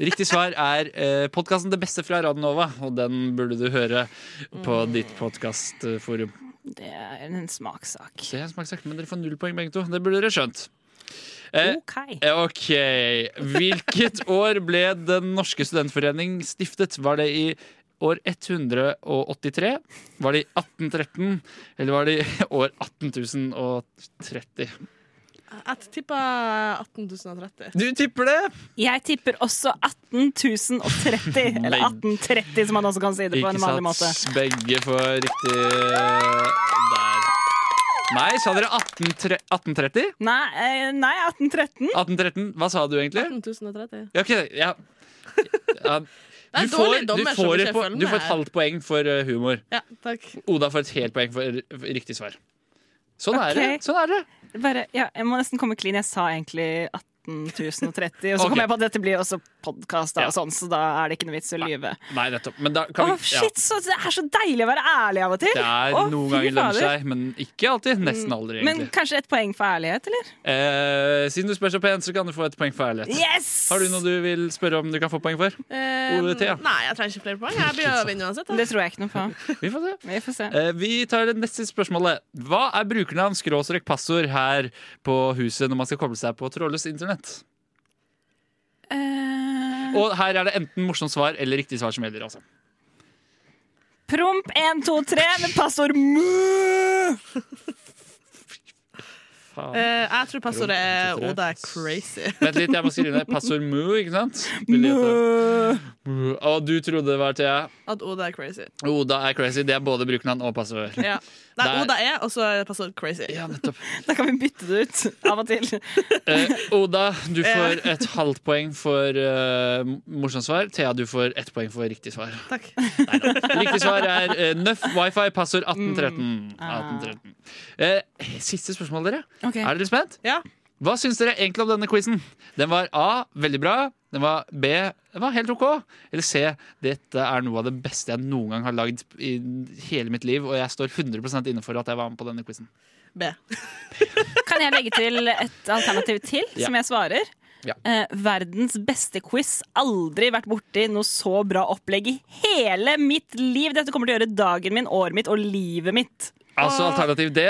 Riktig svar er eh, podkasten Det beste fra Radio Nova, og den burde du høre på ditt podkastforum. Det er en smakssak. Det er en smaksak, men dere får null poeng begge to. Det burde dere skjønt. Eh, OK. Ok. Hvilket år ble Den norske studentforening stiftet? Var det i år 183? Var det i 1813? Eller var det i år 18030? Jeg tipper 18.030. Du tipper det? Jeg tipper også 18.030. Eller Nei. 1830, som man også kan si det på en vanlig måte. Begge får riktig der. Nei, sa dere 18tre- 1830? Nei, eh, nei 1813. 1813? Hva sa du egentlig? 18.030. Ja, ok, ja. Ja, Du får, du, dommer du, får et, du får et halvt poeng for uh, humor. Ja, takk. Oda får et helt poeng for riktig svar. Sånn er det. Sånn er det. Bare, ja, jeg må nesten komme clean. Jeg sa egentlig 18.030, og så okay. kom jeg på at dette blir også podkast, Ja. og sånn, så da er det ikke noe vits å lyve. Nei, nettopp. Men da kan vi oh, shit, så det er så deilig å være ærlig av og til! Det er oh, noen ganger lønner seg, men ikke alltid. Nesten aldri, Men kanskje et poeng for ærlighet, eller? Eh, siden du spør så pent, så kan du få et poeng for ærlighet. Yes! Har du noe du vil spørre om du kan få poeng for? Eh, Ode ja. nei, jeg trenger ikke flere poeng. Jeg blir å vinne uansett. da. Det tror jeg ikke noe på. Vi får se. Vi får se. Eh, vi tar det neste spørsmålet. Hva er brukernavn skråstrek passord her på huset når man skal koble seg på trådløst internett? Og her er det enten morsomt svar eller riktig svar som gjelder. altså. promp 1, 2, 3 med passord MØ! Eh, jeg tror passordet er Prompt, Oda er crazy. Vent litt, jeg må skrive ned passord mu, ikke sant? Mø. Mu. Og du trodde det var Thea? At Oda er crazy. Oda er crazy. Det er både brukernavn og passord. Ja. Nei, Der- Oda er, og så er passord crazy. Ja, nettopp. Da kan vi bytte det ut av og til. Eh, Oda, du får et halvt poeng for uh, morsomt svar. Thea, du får ett poeng for riktig svar. Takk. Neida. Riktig svar er uh, Nøff wifi, passord 1813. Mm. 1813. Eh, siste spørsmål, dere. Okay. Er dere spent? Ja. Hva syns dere egentlig om denne quizen? Den var A. Veldig bra. Den var B. Den var helt OK. Eller C. Dette er noe av det beste jeg noen gang har lagd i hele mitt liv, og jeg står 100 inne for at jeg var med på denne quizen. B. Kan jeg legge til et alternativ til, Ja. som jeg svarer? Ja. Eh, verdens beste quiz. Aldri vært borti noe så bra opplegg i hele mitt liv. Dette kommer til å gjøre dagen min, året mitt og livet mitt. Altså alternativ D.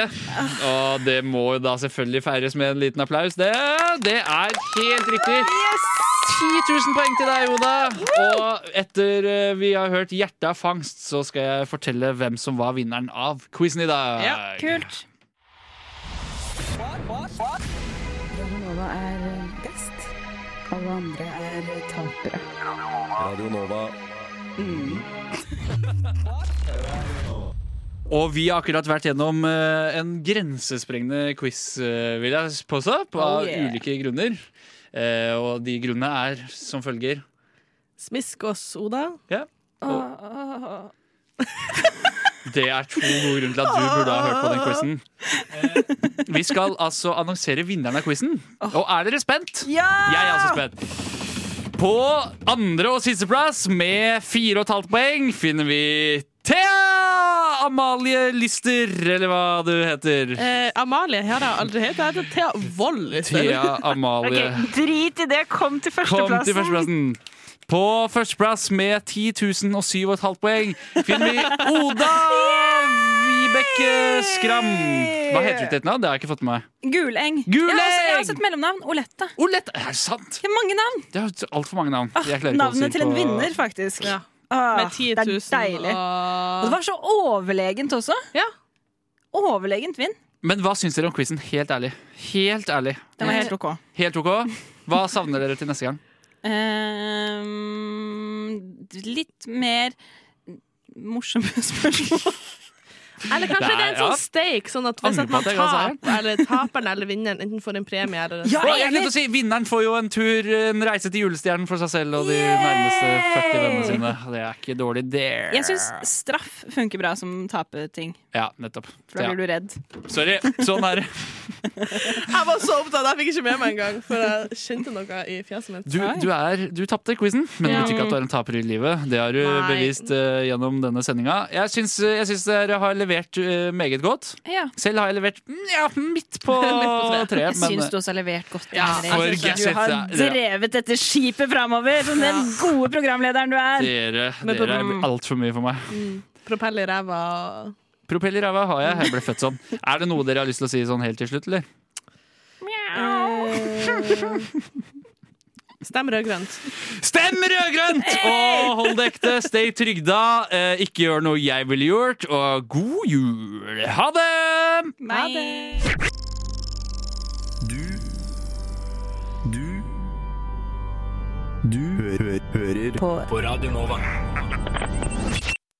Og det må jo da selvfølgelig feires med en liten applaus. Det, det er helt riktig. 10 000 poeng til deg, Oda. Og etter eh, vi har hørt 'Hjertet av fangst', så skal jeg fortelle hvem som var vinneren av quizen i dag. Ja, Kult. Nova er best. Alle andre er tapere. Radio Nova. Og vi har akkurat vært gjennom eh, en grensesprengende quiz, eh, vil jeg påstå, på Oh, yeah. ulike grunner. Eh, og de grunnene er som følger. Smisk oss, Oda. Ja. Og Det er to gode grunner til at du burde ha hørt på den quizen. Eh, Vi skal altså annonsere vinneren av quizen. Og er dere spent? Ja! Jeg er altså spent. På andre og sisteplass med fire og et halvt poeng finner vi Amalie Lister, eller hva du heter. Eh, Amalie her har jeg aldri hett. Jeg heter Thea Wold. i. Thea Amalie. Ok, Drit i det, kom til førsteplassen. Kom til førsteplassen. På førsteplass med 10 007,5 poeng finner vi Oda Vibeke Skram. Hva heter du til et navn? Det har jeg ikke fått med meg. Guleng. Guleng! Jeg har, også, jeg har sett mellomnavn. Olette. Olette, er det sant? Det er mange navn. Det er altfor mange navn. Å Navnet si til en vinner, faktisk. Ja. Ah, Med 10 000 Det er deilig. og- Og det var så overlegent også. Ja. Overlegent vinn. Men hva syns dere om quizen? Helt ærlig. Helt ærlig. Den var helt OK. Helt ok. Hva savner dere til neste gang? Um, litt mer morsomme spørsmål. Eller kanskje Det det er- er en sånn ja. steak, sånn at hvis at man taper, eller taperen eller vinneren enten får en premie eller en Ja, glemte å si, Vinneren får jo en tur, en reise til julestjernen for seg selv og de nærmeste 40 vennene sine. Det er ikke dårlig, det. Jeg syns straff funker bra som tapeting, Ja, nettopp. for da Ja. blir du redd. Sorry. Sånn er det. Jeg var så opptatt, jeg fikk ikke med meg engang, for jeg kjente noe i fjeset mitt. Du, du, er, du tapte quizen, men det Ja. betyr ikke at du er en taper i livet. Det har du Nei. bevist uh, gjennom denne sendinga. Jeg syns, jeg syns dere har levert uh, meget godt. Ja. Selv har jeg levert mm, ja, midt på, på treet. Tre, Jeg men- syns du også har levert godt. Ja, Du har drevet dette skipet framover som den gode programlederen du er. Dere, dere er altfor mye for meg. Propell i ræva. Propell i ræva har jeg. Jeg ble født sånn. Er det noe dere har lyst til å si sånn helt til slutt, eller? Eh, Stem rødgrønt. Stem rødgrønt! Og hold det ekte, stay trygda, eh, ikke gjør noe jeg ville gjort, og god jul! Ha det! Ha det. Du Du Du hø hø hører på. på Radio Nova.